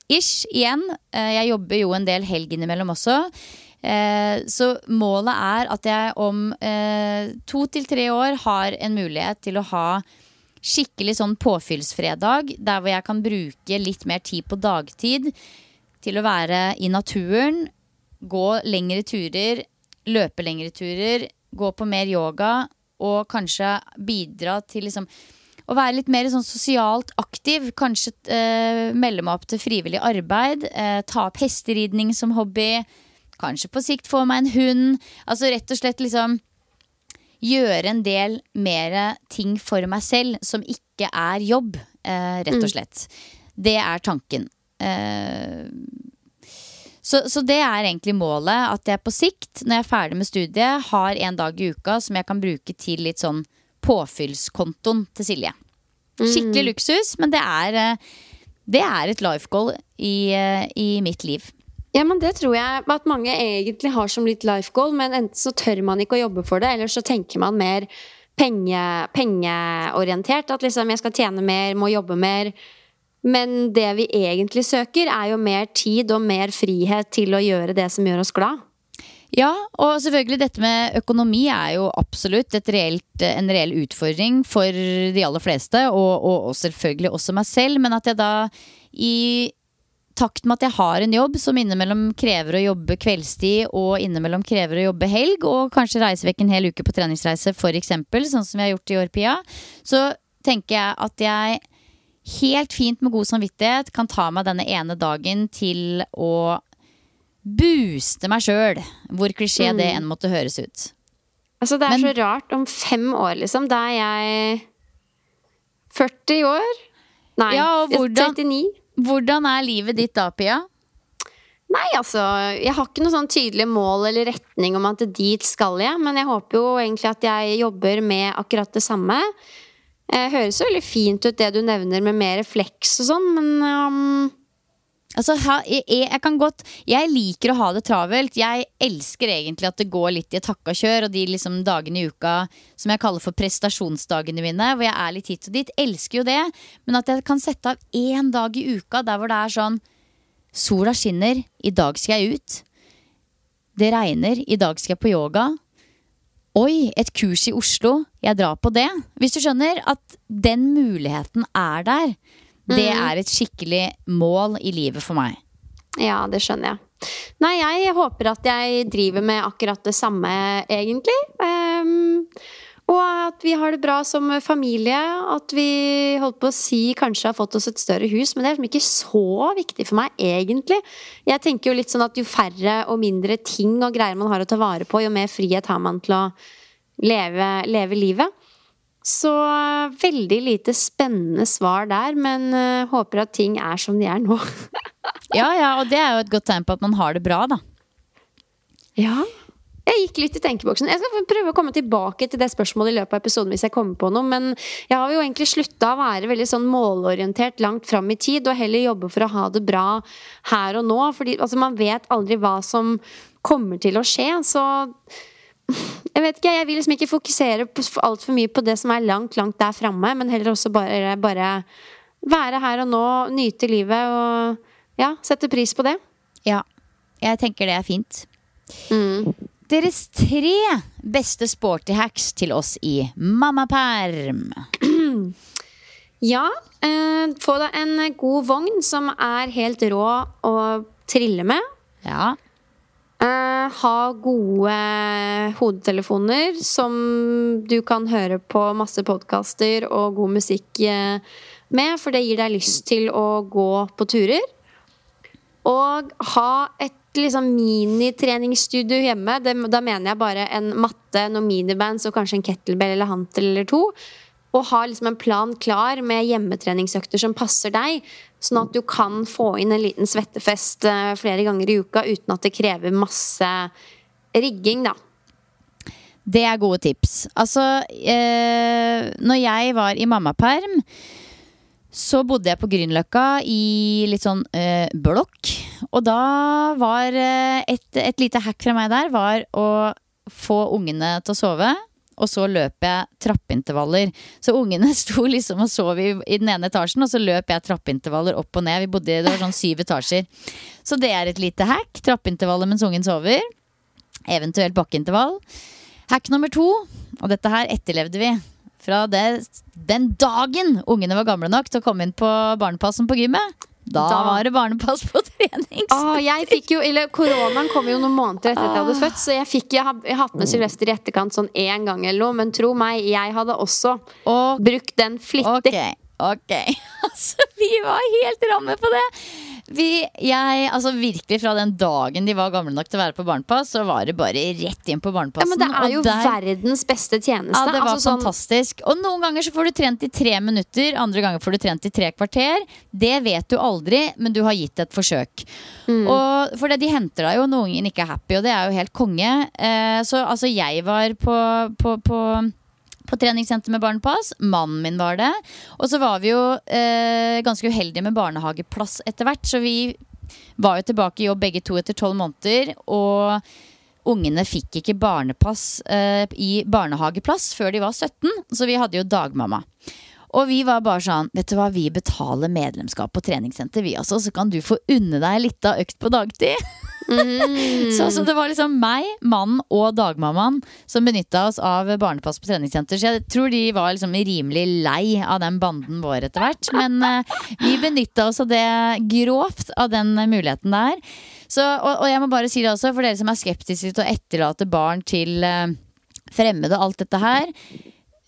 ish, igjen. Eh, jeg jobber jo en del helg innimellom også. Eh, så målet er at jeg om eh, to til tre år har en mulighet til å ha skikkelig sånn påfyllsfredag, der hvor jeg kan bruke litt mer tid på dagtid til å være i naturen, gå lengre turer, løpe lengre turer, gå på mer yoga og kanskje bidra til liksom å være litt mer sånn sosialt aktiv. Kanskje eh, melde meg opp til frivillig arbeid. Eh, ta opp hesteridning som hobby. Kanskje på sikt få meg en hund. Altså rett og slett liksom gjøre en del mer ting for meg selv som ikke er jobb, eh, rett og mm. slett. Mm. Det er tanken. Eh, så, så, det er egentlig målet. At jeg på sikt, når jeg er ferdig med studiet, har en dag i uka som jeg kan bruke til litt sånn påfyllskontoen til Silje. Skikkelig mm. luksus, men det er, eh, det er et life goal i, eh, i mitt liv. Ja, men Det tror jeg at mange egentlig har som litt life goal, men enten så tør man ikke å jobbe for det, eller så tenker man mer penge, pengeorientert. At liksom jeg skal tjene mer, må jobbe mer. Men det vi egentlig søker, er jo mer tid og mer frihet til å gjøre det som gjør oss glad. Ja, og selvfølgelig dette med økonomi er jo absolutt reelt, en reell utfordring for de aller fleste, og, og, selvfølgelig også meg selv. Men at jeg da i takt med at jeg har en jobb som innimellom krever å jobbe kveldstid og innimellom krever å jobbe helg, og kanskje reise vekk en hel uke på treningsreise, f.eks., sånn som vi har gjort i år, Pia, så tenker jeg at jeg helt fint med god samvittighet kan ta meg denne ene dagen til å booste meg sjøl, hvor klisjé mm. det enn måtte høres ut. Altså, det er Men, så rart. Om fem år, liksom, da er jeg 40 år. Nei, ja, hvordan, 39. Hvordan er livet ditt da, Pia? Nei, altså Jeg har ikke noe sånn tydelig mål eller retning om at dit skal jeg. Men jeg håper jo egentlig at jeg jobber med akkurat det samme. Det eh, høres jo veldig fint ut det du nevner med mer refleks og sånn, men um, Altså, jeg, jeg, kan godt Jeg liker å ha det travelt. Jeg elsker egentlig at det går litt i et hakka kjør. Og de liksom dagene i uka som jeg kaller for prestasjonsdagene mine, hvor jeg er litt hit og dit. Elsker jo det. Men at jeg kan sette av én dag i uka der hvor det er sånn Sola skinner, i dag skal jeg ut. Det regner, i dag skal jeg på yoga. Oi, et kurs i Oslo, jeg drar på det. Hvis du skjønner at den muligheten er der. Det mm. er et skikkelig mål i livet for meg. Ja, det skjønner jeg. Nei, jeg håper at jeg driver med akkurat det samme, egentlig. Um, og at vi har det bra som familie. At vi holdt på å si kanskje har fått oss et større hus. Men det er liksom ikke så viktig for meg, egentlig. Jeg tenker jo litt sånn at jo færre og mindre ting og greier man har å ta vare på, jo mer frihet har man til å leve, leve livet. Så veldig lite spennende svar der, men uh, håper at ting er som de er nå. ja, ja, og det er jo et godt tegn på at man har det bra, da. Ja. Jeg gikk litt i tenkeboksen. Jeg skal prøve å komme tilbake til det spørsmålet i løpet av episoden hvis jeg kommer på noe, men jeg har jo egentlig slutta å være veldig sånn målorientert langt fram i tid, og heller jobbe for å ha det bra her og nå. Fordi altså, man vet aldri hva som kommer til å skje. Så jeg vet ikke, jeg vil liksom ikke fokusere altfor mye på det som er langt, langt der framme, men heller også bare, bare være her og nå, nyte livet og ja, sette pris på det. Ja, jeg tenker det er fint. Mm. Deres tre beste sporty hacks til oss i Mammaperm. Ja, eh, få deg en god vogn som er helt rå å trille med. Ja. Eh, ha gode hodetelefoner som du kan høre på masse podkaster og god musikk eh, med, for det gir deg lyst til å gå på turer. Og ha et liksom minitreningsstudio hjemme. Da mener jeg bare en matte, noen minibands og kanskje en kettlebell eller hantel eller to. Og ha liksom en plan klar med hjemmetreningsøkter som passer deg. Sånn at du kan få inn en liten svettefest eh, flere ganger i uka uten at det krever masse rigging, da. Det er gode tips. Altså, eh, når jeg var i mammaperm, så bodde jeg på Grünerløkka i litt sånn eh, blokk. Og da var eh, et, et lite hack fra meg der var å få ungene til å sove. Og så løp jeg trappeintervaller. Så ungene sto liksom og sov i, i den ene etasjen, og så løp jeg trappeintervaller opp og ned. Vi bodde, Det var sånn syv etasjer. Så det er et lite hack. Trappeintervaller mens ungen sover. Eventuelt bakkeintervall. Hack nummer to, og dette her etterlevde vi fra det, den dagen ungene var gamle nok til å komme inn på barnepassen på gymmet. Da, Da- var det barnepass på trening. Ah, jeg fikk jo, eller Koronaen kom jo noen måneder etter at jeg hadde født, så jeg fikk jeg jeg hatt med Sylvester i etterkant sånn én gang eller noe. Men tro meg, jeg hadde også Og brukt den flittig. Ok, ok. Altså, vi var helt ramme på det. Vi, jeg, altså virkelig Fra den dagen de var gamle nok til å være på barnepass, så var det bare rett inn på Ja, men det er jo der- verdens beste tjeneste. Ja, det var Altså, sånn- fantastisk. Og noen ganger så får du trent i tre minutter, andre ganger får du trent i tre kvarter. Det vet du aldri, men du har gitt et forsøk. Og for det, de henter deg jo når ungen ikke er happy, og det er jo helt konge. Eh, så altså, jeg var på, på, på på treningssenter med barnepass. Mannen min var det. Og så var vi jo eh, ganske uheldige med barnehageplass etter hvert, så vi var jo tilbake i jobb begge to etter tolv måneder. Og ungene fikk ikke barnepass eh, i barnehageplass før de var 17, så vi hadde jo dagmamma. Og vi var bare sånn, vet du hva, vi betaler medlemskap på treningssenter, vi altså, så kan du få unne deg litt av økt på dagtid. så, så det var liksom meg, mannen og dagmammaen som benytta oss av barnepass på treningssenter. Så jeg tror de var liksom rimelig lei av den banden vår etter hvert. Men uh, vi benytta oss av det grovt, av den muligheten der. Så, og, og jeg må bare si det også, for dere som er skeptiske til å etterlate barn til uh, fremmede og alt dette her.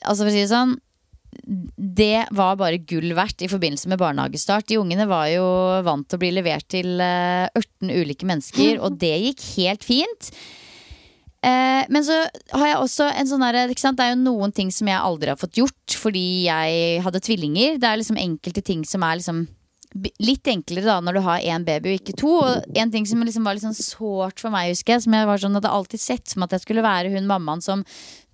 Altså for å si det sånn det var bare gull verdt i forbindelse med barnehagestart. De ungene var jo vant til å bli levert til ørten 18 ulike mennesker, og det gikk helt fint. Eh, men så har jeg også en sånn derre Det er jo noen ting som jeg aldri har fått gjort fordi jeg hadde tvillinger. Det er liksom enkelte ting som er liksom Litt enklere da når du har én baby og ikke to. Og en ting som liksom var litt sånn sårt for meg, husker jeg, som jeg var sånn, hadde alltid sett som at jeg skulle være hun mammaen som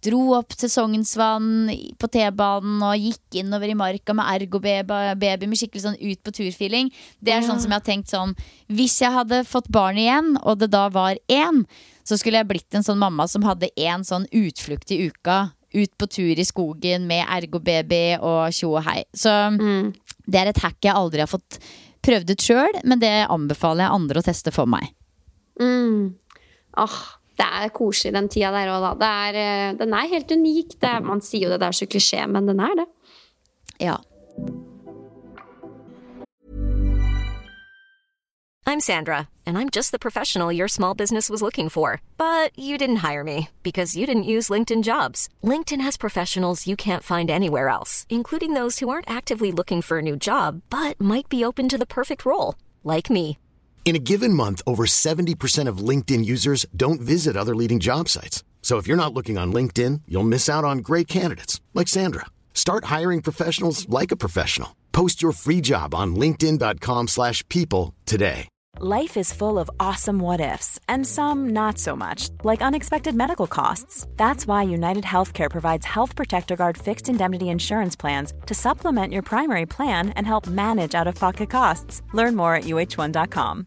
dro opp til Sognsvann på T-banen og gikk innover i marka med ergo-baby med skikkelig sånn ut på tur-feeling. Det er sånn som jeg har tenkt sånn Hvis jeg hadde fått barn igjen, og det da var én, så skulle jeg blitt en sånn mamma som hadde én sånn utflukt i uka. Ut på tur i skogen med ergo-baby og tjo og hei. Så det er et hack jeg aldri har fått prøvd ut sjøl, men det anbefaler jeg andre å teste for meg. Mm. Åh, det er koselig den tida der òg, da. Det er, eh, den er helt unik. Det er, man sier jo det, det er så klisjé, men den er det. Ja. I'm Sandra, and I'm just the professional your small business was looking for. But you didn't hire me because you didn't use LinkedIn jobs. LinkedIn has professionals you can't find anywhere else, including those who aren't actively looking for a new job but might be open to the perfect role, like me. In a given month, over 70% of LinkedIn users don't visit other leading job sites. So if you're not looking on LinkedIn, you'll miss out on great candidates like Sandra. Start hiring professionals like a professional. Post your free job on linkedin.com/people today. Life is full of awesome what ifs, and some not so much, like unexpected medical costs. That's why United Healthcare provides Health Protector Guard fixed indemnity insurance plans to supplement your primary plan and help manage out of pocket costs. Learn more at uh1.com.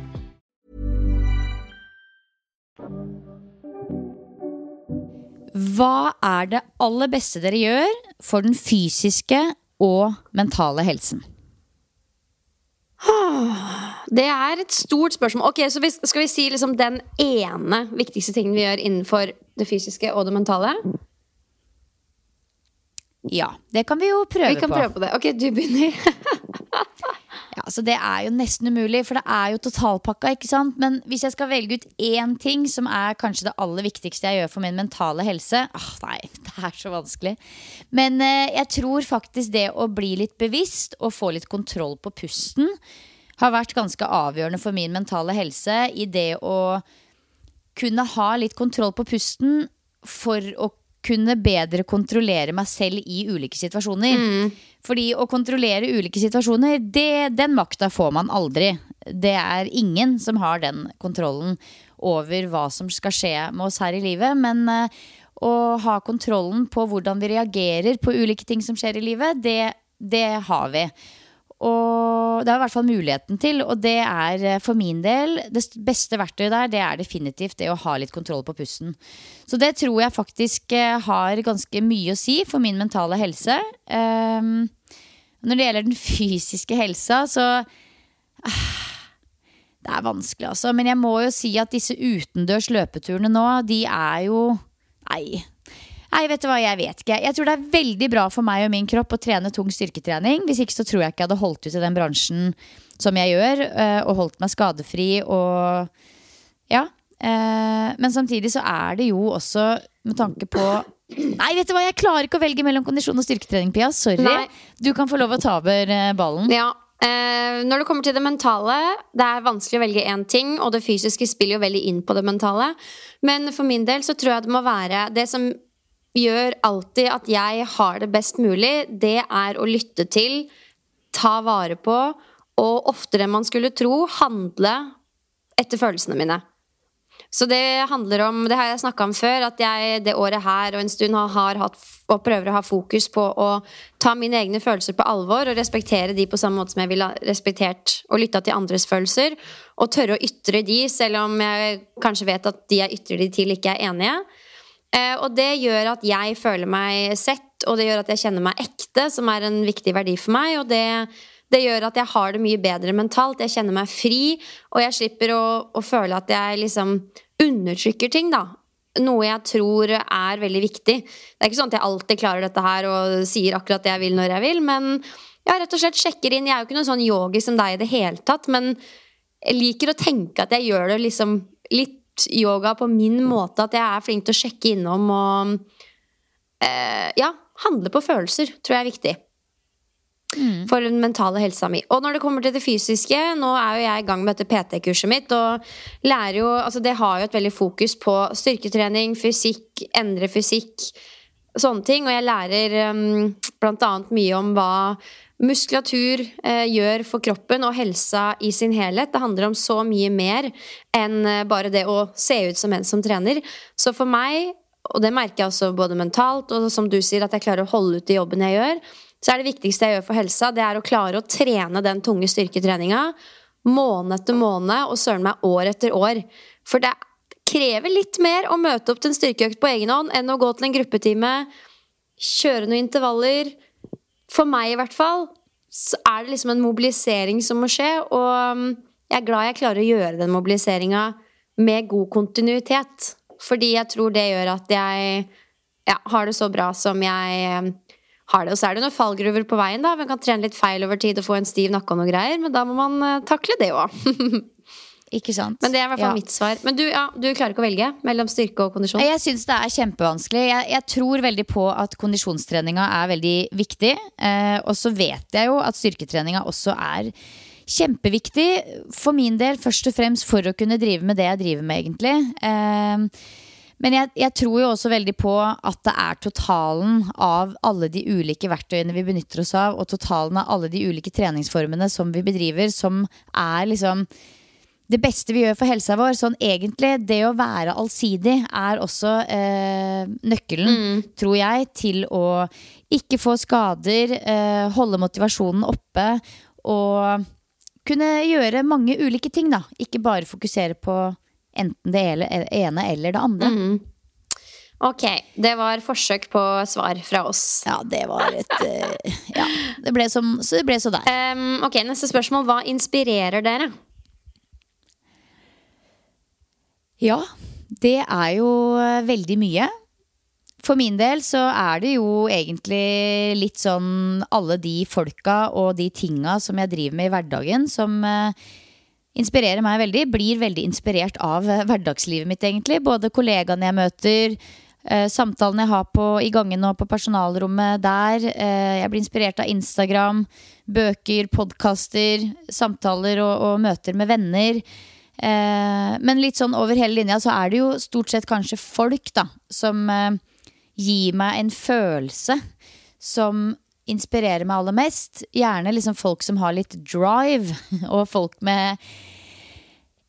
Hva er det aller beste dere gjør for den fysiske og mentale helsen? Det er et stort spørsmål. Ok, så Skal vi si liksom den ene viktigste tingen vi gjør innenfor det fysiske og det mentale? Ja, det kan vi jo prøve Vi kan på. prøve på det. Ok, du begynner. Ja, så Det er jo nesten umulig, for det er jo totalpakka. ikke sant? Men hvis jeg skal velge ut én ting som er kanskje det aller viktigste jeg gjør for min mentale helse ah, Nei, det er så vanskelig. Men eh, jeg tror faktisk det å bli litt bevisst og få litt kontroll på pusten har vært ganske avgjørende for min mentale helse i det å kunne ha litt kontroll på pusten for å kunne bedre kontrollere meg selv i ulike situasjoner. Fordi å kontrollere ulike situasjoner, det, den makta får man aldri. Det er ingen som har den kontrollen over hva som skal skje med oss her i livet. Men eh, å ha kontrollen på hvordan vi reagerer på ulike ting som skjer i livet, det, det har vi. Og det er i hvert fall muligheten til, og det er eh, for min del det beste verktøyet der, det er definitivt det å ha litt kontroll på pusten. Så det tror jeg faktisk eh, har ganske mye å si for min mentale helse. Um, når det gjelder den fysiske helsa, så uh, Det er vanskelig, altså. Men jeg må jo si at disse utendørs løpeturene nå, de er jo Nei. Nei, vet du hva, jeg vet ikke. Jeg tror det er veldig bra for meg og min kropp å trene tung styrketrening. Hvis ikke så tror jeg ikke jeg hadde holdt ut i den bransjen som jeg gjør, øh, og holdt meg skadefri og Ja. Eh, Men samtidig så er det jo også med tanke på Nei, vet du hva, jeg klarer ikke å velge mellom kondisjon og styrketrening, Pia. Sorry. Nei. Du kan få lov å ta over eh, ballen. Ja. Uh, når det kommer til det mentale, det er vanskelig å velge én ting, og det fysiske spiller jo veldig inn på det mentale. Men for min del så tror jeg det må være Det som gjør alltid at jeg har det best mulig, det er å lytte til, ta vare på, og oftere enn man skulle tro, handle etter følelsene mine. Så det handler om, det har jeg snakka om før, at jeg det året her og en stund har, hatt og prøver å ha fokus på å ta mine egne følelser på alvor og respektere de på samme måte som jeg ville respektert og lytta til andres følelser. Og tørre å ytre de, selv om jeg kanskje vet at de jeg ytrer de til, ikke er enige. Eh, og det gjør at jeg føler meg sett, og det gjør at jeg kjenner meg ekte, som er en viktig verdi for meg. Og det, det gjør at jeg har det mye bedre mentalt. Jeg kjenner meg fri, og jeg slipper å, å føle at jeg liksom undertrykker ting, da. Noe jeg tror er veldig viktig. Det er ikke sånn at jeg alltid klarer dette her og sier akkurat det jeg vil når jeg vil, men jeg rett og slett sjekker inn. Jeg er jo ikke noen sånn yogi som deg i det hele tatt, men jeg liker å tenke at jeg gjør det liksom litt yoga på min måte. At jeg er flink til å sjekke innom og eh, ja, handle på følelser, tror jeg er viktig. For den mentale helsa mi. Og når det kommer til det fysiske, nå er jo jeg i gang med dette PT-kurset mitt. Og lærer jo, altså det har jo et veldig fokus på styrketrening, fysikk, endre fysikk. Sånne ting. Og jeg lærer um, annet mye om hva muskulatur eh, gjør for kroppen og helsa i sin helhet. Det handler om så mye mer enn eh, bare det å se ut som en som trener. Så for meg, og det merker jeg også både mentalt, og som du sier, at jeg klarer å holde ut i jobben jeg gjør, så er det viktigste jeg gjør for helsa, det er å klare å trene den tunge styrketreninga måned etter måned, og søren meg år etter år. For det krever litt mer å møte opp til en styrkeøkt på egen hånd enn å gå til en gruppetime, kjøre noen intervaller. For meg i hvert fall så er det liksom en mobilisering som må skje, og um, jeg er glad jeg klarer å gjøre den mobiliseringa med god kontinuitet. Fordi jeg tror det gjør at jeg ja, har det så bra som jeg um, har det. Og så er det noen fallgruver på veien. da Man kan trene litt feil over tid og få en stiv nakke og noe greier, men da må man uh, takle det òg. Ikke sant? men det er i hvert fall Ja. mitt svar. Men du, ja, du klarer ikke å velge mellom styrke og kondisjon? Jeg syns det er kjempevanskelig. Jeg, jeg tror veldig på at kondisjonstreninga er veldig viktig. Eh, og så vet jeg jo at styrketreninga også er kjempeviktig. For min del først og fremst for å kunne drive med det jeg driver med, egentlig. Eh, Men jeg, jeg tror jo også veldig på at det er totalen av alle de ulike verktøyene vi benytter oss av, og totalen av alle de ulike treningsformene som vi bedriver, som er liksom det beste vi gjør for helsa vår. Sånn egentlig, det å være allsidig er også eh, nøkkelen, tror jeg, til å ikke få skader, eh, holde motivasjonen oppe og kunne gjøre mange ulike ting, da. Ikke bare fokusere på enten det ene eller det andre. Ok, det var forsøk på svar fra oss. Ja, det var et uh, Ja. Det ble som, så det ble så der. Um, ok, Neste spørsmål. Hva inspirerer dere? Ja, det er jo eh, veldig mye. For min del så er det jo egentlig litt sånn alle de folka og de tinga som jeg driver med i hverdagen, som eh, inspirerer meg veldig. Blir veldig inspirert av eh, hverdagslivet mitt, egentlig. Både kollegaene jeg møter, samtalene jeg har på, i gangen og på personalrommet der. Jeg blir inspirert av Instagram, bøker, podkaster, samtaler og, og møter med venner. Eh, men litt sånn over hele linja så er det jo stort sett kanskje folk da som eh, gir meg en følelse som inspirerer meg aller mest. Gjerne liksom folk som har litt drive, og folk med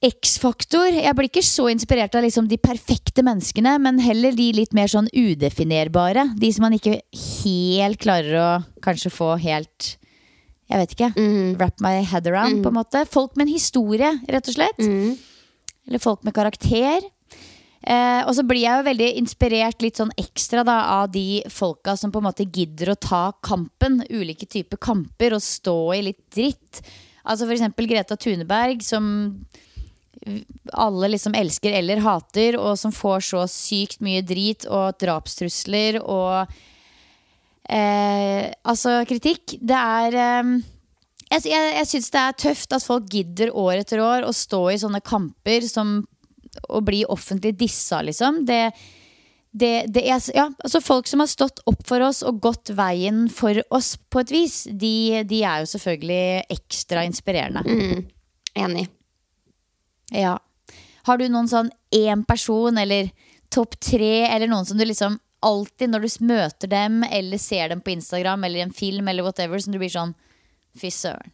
X-faktor. Jeg blir ikke så inspirert av liksom de perfekte menneskene, men heller de litt mer sånn udefinerbare. De som man ikke helt klarer å kanskje få helt Jeg vet ikke. Wrap my head around, på en måte. Folk med en historie, rett og slett. Eller folk med karakter. Eh, og så blir jeg jo veldig inspirert litt sånn ekstra da, av de folka som på en måte gidder å ta kampen. Ulike typer kamper og stå i litt dritt. Altså for eksempel Greta Thuneberg, som alle liksom elsker eller hater, og som får så sykt mye drit og drapstrusler og eh, Altså, kritikk. Det er eh, Jeg, jeg, syns det er tøft at folk gidder år etter år å stå i sånne kamper som å bli offentlig dissa, liksom. Det, det, det er, ja, altså folk som har stått opp for oss og gått veien for oss på et vis, de, de er jo selvfølgelig ekstra inspirerende. Enig. Ja. Har du noen sånn én person eller topp tre, eller noen som du liksom alltid når du møter dem eller ser dem på Instagram eller i en film eller whatever, som du blir sånn Fy søren.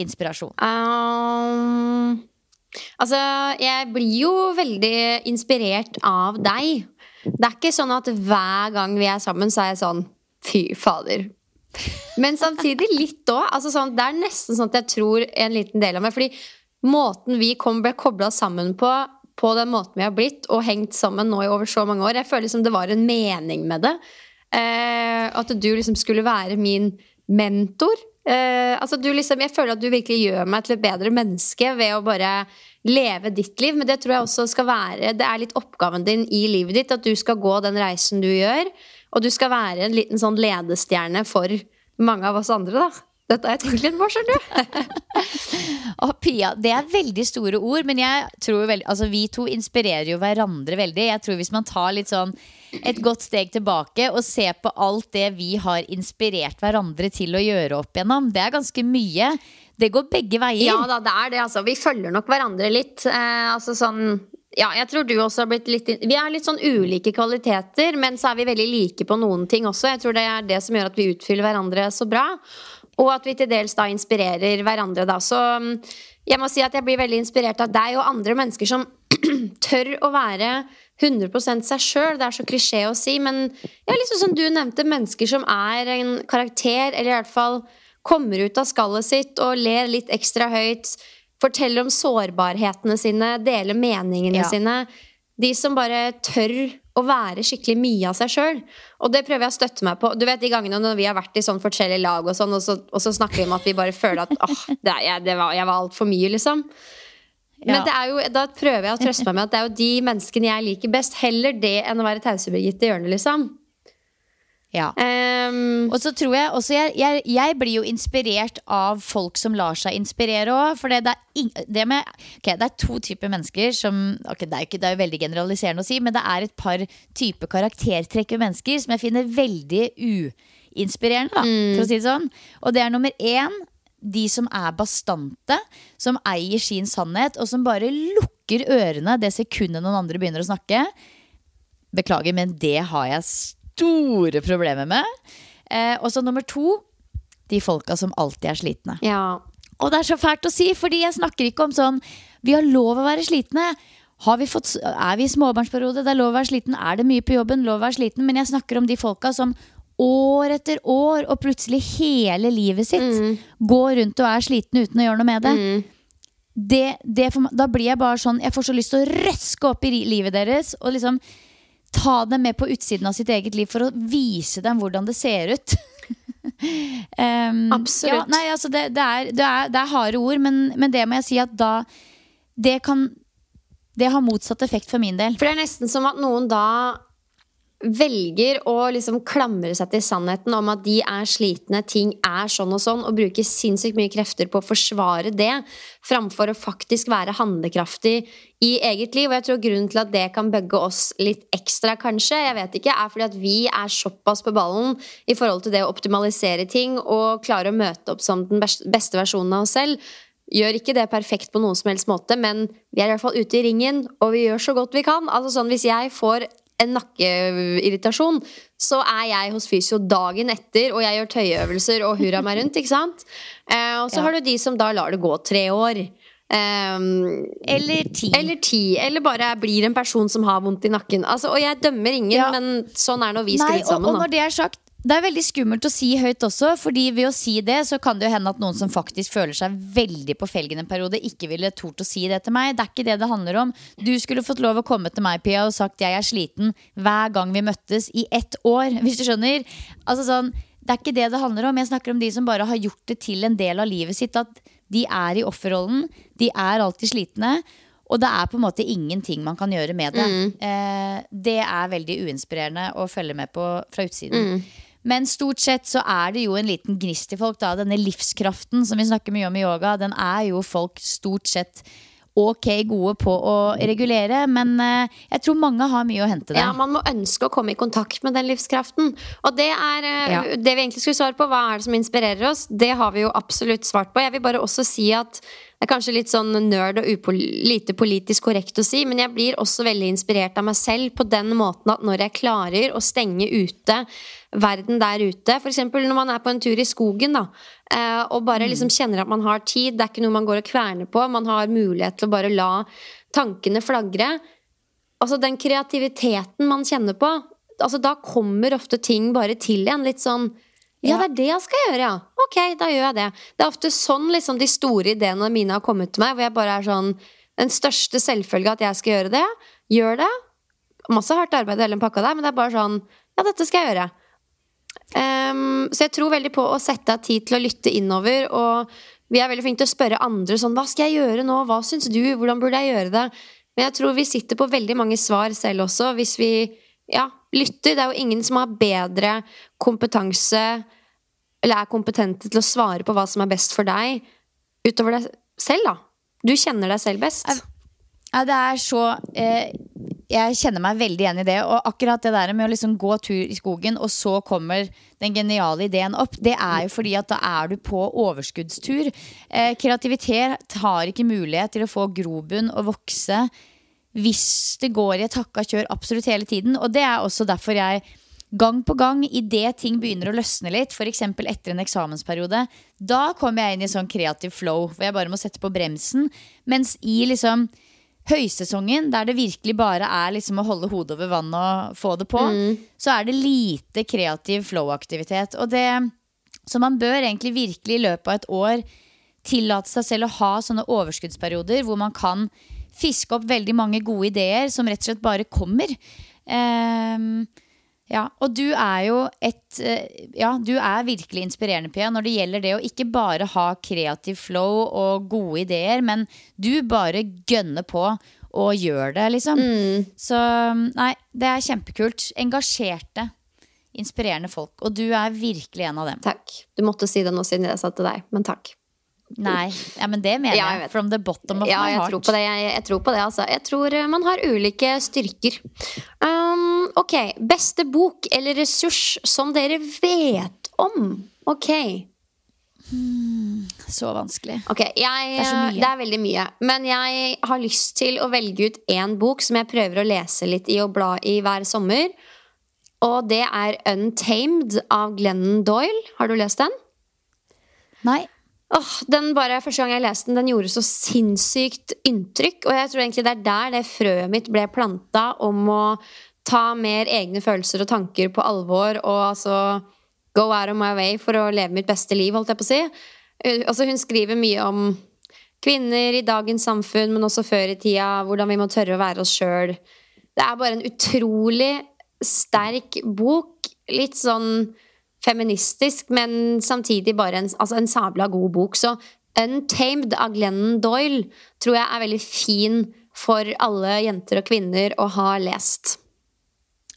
Inspirasjon. Um, altså, jeg blir jo veldig inspirert av deg. Det er ikke sånn at hver gang vi er sammen, så er jeg sånn Fy fader. Men samtidig litt òg. Altså sånn, det er nesten sånn at jeg tror en liten del av meg Fordi måten vi kom, ble kobla sammen på, på den måten vi har blitt, og hengt sammen nå i over så mange år Jeg føler liksom det var en mening med det. Eh, at du liksom skulle være min mentor. Eh, altså du liksom, jeg føler at du virkelig gjør meg til et bedre menneske ved å bare leve ditt liv. Men det tror jeg også skal være Det er litt oppgaven din i livet ditt. At du skal gå den reisen du gjør. Og du skal være en liten sånn ledestjerne for mange av oss andre, da. Dette har jeg tenkt litt på, skjønner du. Å, Pia, det er veldig store ord, men jeg tror veldig, altså, vi to inspirerer jo hverandre veldig. Jeg tror Hvis man tar litt sånn et godt steg tilbake og ser på alt det vi har inspirert hverandre til å gjøre opp igjennom, det er ganske mye. Det går begge veier. Ja da, det er det, altså. Vi følger nok hverandre litt. Eh, altså sånn ja, jeg tror du også har blitt litt Vi er litt sånn ulike kvaliteter, men så er vi veldig like på noen ting også. Jeg tror det er det som gjør at vi utfyller hverandre så bra. Og at vi til dels da inspirerer hverandre, da. Så mm, jeg må si at jeg blir veldig inspirert av deg og andre mennesker som tør å være 100% seg sjøl. Det er så klisjé å si, men ja, liksom som du nevnte, mennesker som er en karakter, eller i hvert fall kommer ut av skallet sitt og ler litt ekstra høyt. Forteller om sårbarhetene sine, deler meningene Ja. sine. De som bare tør å være skikkelig mye av seg sjøl. Og det prøver jeg å støtte meg på. Du vet de gangene når vi har vært i sånn forskjellige lag, og sånn, og så, og så snakker vi om at vi bare føler at åh, det er, jeg, det var, jeg var altfor mye, liksom. Men det er jo, da prøver jeg å trøste meg med at det er jo de menneskene jeg liker best. Heller det enn å være tause-Birgitte i hjørnet, liksom. Ja. Um, Og så tror jeg også jeg, jeg, jeg blir jo inspirert av folk som lar seg inspirere òg. For det, det, er ing- det, med, okay, det er to typer mennesker som okay, det, er ikke, det er jo veldig generaliserende å si, men det er et par typer karaktertrekk ved mennesker som jeg finner veldig uinspirerende, da, for å si det sånn. Og det er nummer én de som er bastante, som eier sin sannhet, og som bare lukker ørene det sekundet noen andre begynner å snakke. beklager, men det har jeg store problemer med. Eh, og så nummer to, de folka som alltid er slitne. Ja. Og det er så fælt å si, fordi jeg snakker ikke om sånn Vi har lov å være slitne. Har vi fått, er vi i småbarnsperiode, det er lov å være sliten. Er det mye på jobben, lov å være sliten. Men jeg snakker om de folka som år etter år og plutselig hele livet sitt går rundt og er slitne uten å gjøre noe med det. det, det for, da blir jeg bare sånn Jeg får så lyst til å røske opp i livet deres og liksom ta dem med på utsiden av sitt eget liv for å vise dem hvordan det ser ut. Um, Absolutt. Ja, nei, altså det, det, er, det, er, det er harde ord, men, men det må jeg si at da Det kan Det har motsatt effekt for min del. For det er nesten som at noen da velger å liksom klamre seg til sannheten om at de er slitne, ting er sånn og sånn, og bruker sinnssykt mye krefter på å forsvare det, framfor å faktisk være handlekraftig i eget liv. Og jeg tror grunnen til at det kan bugge oss litt ekstra, kanskje, jeg vet ikke, er fordi at vi er såpass på ballen i forhold til det å optimalisere ting og klare å møte opp som den beste versjonen av oss selv. Gjør ikke det perfekt på noen som helst måte, men vi er i hvert fall ute i ringen, og vi gjør så godt vi kan. Altså sånn, Hvis jeg får en nakkeirritasjon, så er jeg hos fysio dagen etter, og jeg gjør tøyeøvelser og hurra meg rundt. ikke sant? Eh, og så Ja. har du de som da lar det gå tre år. Ehm, Eller ti. eller ti. Eller bare blir en person som har vondt i nakken. Altså, og jeg dømmer ingen, Ja. men sånn er når vi skrudd og, sammen. og da. når det er sagt det er veldig skummelt å si høyt også, fordi ved å si det, så kan det jo hende at noen som faktisk føler seg veldig på felgen en periode, ikke ville tort å si det til meg. Det er ikke det det handler om. Du skulle fått lov å komme til meg, Pia, og sagt jeg er sliten hver gang vi møttes i ett år, hvis du skjønner. Altså sånn, det er ikke det det handler om. Jeg snakker om de som bare har gjort det til en del av livet sitt. At de er i offerrollen. De er alltid slitne. Og det er på en måte ingenting man kan gjøre med det. Eh, det er veldig uinspirerende å følge med på fra utsiden. Men stort sett så er det jo en liten gnist i folk. da Denne livskraften som vi snakker mye om i yoga, den er jo folk stort sett ok gode på å regulere. Men eh, jeg tror mange har mye å hente der. Ja, Man må ønske å komme i kontakt med den livskraften. Og det er eh, Ja. det vi egentlig skulle svare på. Hva er det som inspirerer oss? Det har vi jo absolutt svart på. Jeg vil bare også si at det er kanskje litt sånn nerd og lite politisk korrekt å si, men jeg blir også veldig inspirert av meg selv på den måten at når jeg klarer å stenge ute verden der ute, f.eks. når man er på en tur i skogen da, eh, og bare liksom kjenner at man har tid, det er ikke noe man går og kverner på, man har mulighet til å bare la tankene flagre. Altså den kreativiteten man kjenner på altså Da kommer ofte ting bare til igjen Litt sånn Ja, det er det jeg skal gjøre, ja Ok, da gjør jeg det Det er ofte sånn liksom de store ideene mine har kommet til meg Hvor jeg bare er sånn Den største selvfølge at jeg skal gjøre det Gjør det Masse hardt arbeid i hele den pakka der Men det er bare sånn Ja, dette skal jeg gjøre Um, så jeg tror veldig på å sette av tid til å lytte innover. Og vi er veldig flinke til å spørre andre sånn Hva skal jeg gjøre nå? Hva syns du? Hvordan burde jeg gjøre det? Men jeg tror vi sitter på veldig mange svar selv også, hvis vi ja, lytter. Det er jo ingen som har bedre kompetanse eller er kompetente til å svare på hva som er best for deg, utover deg selv, da. Du kjenner deg selv best. Ja, det er så eh, Jeg kjenner meg veldig igjen i det. Og akkurat det der med å liksom gå tur i skogen, og så kommer den geniale ideen opp, det er jo fordi at da er du på overskuddstur. Eh, kreativitet har ikke mulighet til å få grobunn og vokse hvis det går i et hakka kjør absolutt hele tiden. Og det er også derfor jeg gang på gang, idet ting begynner å løsne litt, f.eks. etter en eksamensperiode, da kommer jeg inn i sånn kreativ flow, hvor jeg bare må sette på bremsen. Mens i liksom høysesongen, der det virkelig bare er liksom å holde hodet over vann og få det på, så er det lite kreativ flow-aktivitet. Og det Så man bør egentlig virkelig i løpet av et år tillate seg selv å ha sånne overskuddsperioder hvor man kan fiske opp veldig mange gode ideer som rett og slett bare kommer. Um, ja, og du er jo et eh, Ja, du er virkelig inspirerende, Pia, når det gjelder det å ikke bare ha kreativ flow og gode ideer, men du bare gønner på og gjør det, liksom. Så nei, det er kjempekult. Engasjerte, inspirerende folk. Og du er virkelig en av dem. Takk. Du måtte si det nå siden jeg sa til deg, men takk. Nei, ja, men det mener Ja, jeg jeg. vet. From the bottom of Ja, my jeg heart. tror på det. Jeg, jeg tror på det, altså. Jeg tror eh, man har ulike styrker. Um, ok. Beste bok eller ressurs som dere vet om? Ok. Så vanskelig. Okay, jeg, Det er så det er veldig mye. Men jeg har lyst til å velge ut én bok som jeg prøver å lese litt i og bla i hver sommer. Og det er Untamed av Glennon Doyle. Har du lest den? Nei. Åh, den bare, Første gang jeg leste den, den gjorde så sinnssykt inntrykk. Og jeg tror egentlig det er der det frøet mitt ble planta om å ta mer egne følelser og tanker på alvor. Og altså go out of my way for å leve mitt beste liv, holdt jeg på å si. Eh, Altså, hun skriver mye om kvinner i dagens samfunn, men også før i tida. Hvordan vi må tørre å være oss sjøl. Det er bare en utrolig sterk bok. Litt sånn feministisk, men samtidig bare en, altså en sabla god bok. Så Untamed av Glennon Doyle tror jeg er veldig fin for alle jenter og kvinner å ha lest.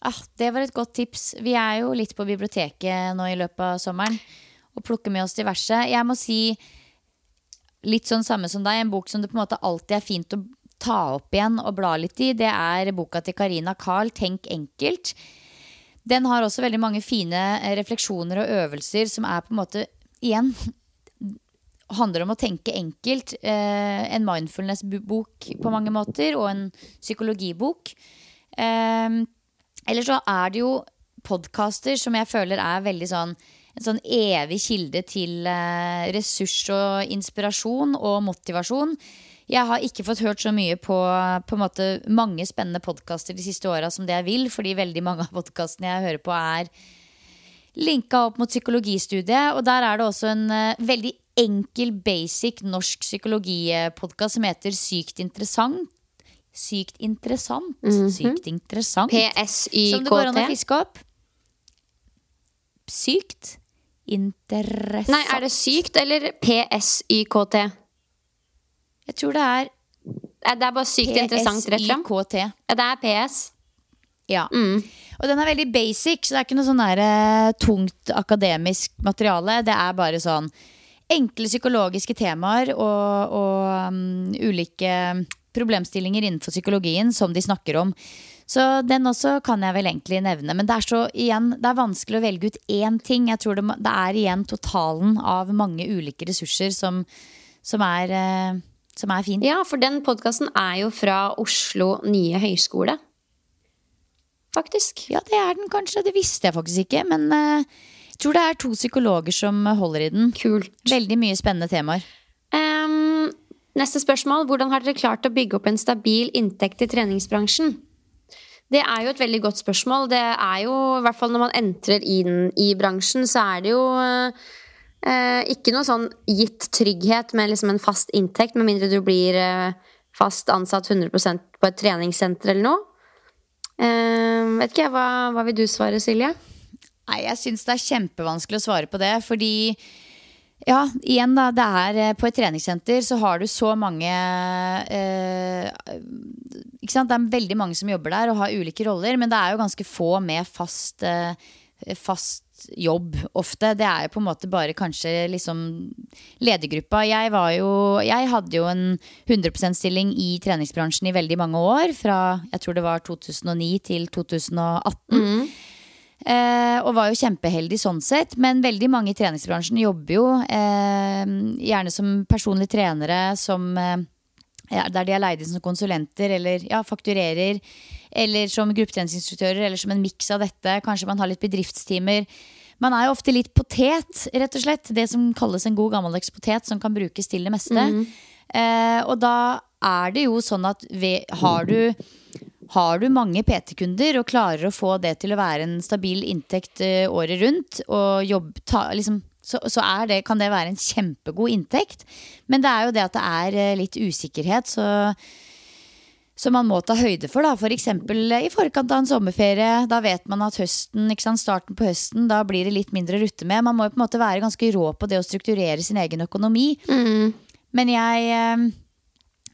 Ah, det var et godt tips. Vi er jo litt på biblioteket nå i løpet av sommeren og plukker med oss diverse. Jeg må si litt sånn samme som deg, en bok som det på en måte alltid er fint å ta opp igjen og bla litt i. Det er boka til Karina Carl, 'Tenk enkelt'. Den har også veldig mange fine eh, refleksjoner og øvelser som er på en måte igjen handler om å tenke enkelt. Eh, en mindfulness-bok på mange måter, og en psykologibok. Eh, eller så er det jo podkaster som jeg føler er veldig sånn en sånn evig kilde til eh, ressurs og inspirasjon og motivasjon. Jeg har ikke fått hørt så mye på, på måte, mange spennende podkaster de siste åra som det jeg vil, fordi veldig mange av podkastene jeg hører på, er linka opp mot psykologistudiet. Og der er det også en uh, veldig enkel, basic norsk psykologipodkast som heter Sykt interessant. Sykt interessant. Mhm. Sykt interessant. Som det går an å fiske opp. Sykt interessant. Nei, er det sykt eller PSYKT? Jeg tror det er Det er bare sykt interessant rett frem. PSYKT. Ja, det er PS. Ja. Og den er veldig basic, så det er ikke noe sånn der, uh, tungt akademisk materiale. Det er bare sånn enkle psykologiske temaer og, og um, ulike problemstillinger innenfor psykologien som de snakker om. Så den også kan jeg vel egentlig nevne. Men det er så igjen, det er vanskelig å velge ut én ting. Jeg tror det, det er igjen totalen av mange ulike ressurser som, som, er, eh, som er fin. Ja, for den podkasten er jo fra Oslo nye høyskole. Faktisk. Ja, det er den kanskje. Det visste jeg faktisk ikke. Men eh, jeg tror det er to psykologer som holder i den. Kult. Veldig mye spennende temaer. Um, neste spørsmål. Hvordan har dere klart å bygge opp en stabil inntekt i treningsbransjen? Det er jo et veldig godt spørsmål. Det er jo, i hvert fall når man entrer inn i bransjen, så er det jo eh, ikke noe sånn gitt trygghet med liksom en fast inntekt, med mindre du blir eh, fast ansatt 100% på et treningssenter eller noe. Eh, vet ikke hva, hva vil du svare, Silje? Nei, jeg syns det er kjempevanskelig å svare på det, fordi ja, igjen da, det er eh, På et treningssenter så har du så mange eh, Ikke sant, Det er veldig mange som jobber der og har ulike roller, men det er jo ganske få med fast, eh, fast jobb ofte. Det er jo på en måte bare kanskje liksom ledergruppa. Jeg var jo Jeg hadde jo en 100 %-stilling i treningsbransjen i veldig mange år. Fra jeg tror det var 2009 til 2018. Eh, og var jo kjempeheldig sånn sett. Men veldig mange i treningsbransjen jobber jo eh, gjerne som personlige trenere, som eh, der de er leid inn som konsulenter eller ja, fakturerer. Eller som gruppetreningsinstruktører, eller som en miks av dette. Kanskje man har litt bedriftstimer. Man er jo ofte litt potet, rett og slett. Det som kalles en god gammeldags potet, som kan brukes til det meste. Eh, og da er det jo sånn at ved, har du har du mange PT-kunder og klarer å få det til å være en stabil inntekt uh, året rundt, og jobb, ta, liksom, så, så er det, kan det være en kjempegod inntekt. Men det er jo det at det er uh, litt usikkerhet, så, så man må ta høyde for. da F.eks. i forkant av en sommerferie. Da vet man at høsten, starten på høsten, da blir det litt mindre å rutte med. Man må jo på en måte være ganske rå på det å strukturere sin egen økonomi. Men jeg eh,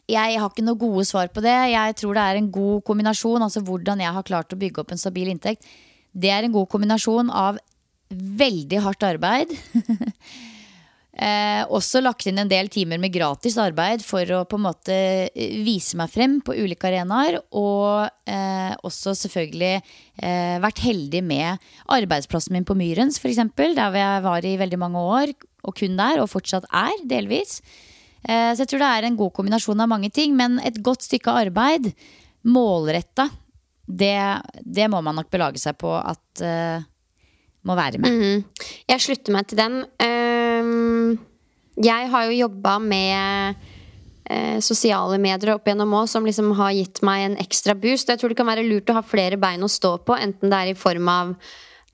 jeg har ikke noe gode svar på det. Jeg tror det er en god kombinasjon. Altså hvordan jeg har klart å bygge opp en stabil inntekt. Det er en god kombinasjon av veldig hardt arbeid. eh, også lagt inn en del timer med gratis arbeid for å på en måte vise meg frem på ulike arenaer. Og eh, også selvfølgelig eh, vært heldig med arbeidsplassen min på Myrens, f.eks. Der jeg var i veldig mange år. og kun der, og fortsatt er, delvis. Eh, så jeg tror det er en god kombinasjon av mange ting. Men et godt stykke arbeid, målretta, det, det må man nok belage seg på at uh, må være med. Mhm. Jeg slutter meg til den. Ehm, jeg har jo jobba med eh, sosiale medier opp gjennom òg, som liksom har gitt meg en ekstra boost. Jeg tror det kan være lurt å ha flere bein å stå på, enten det er i form av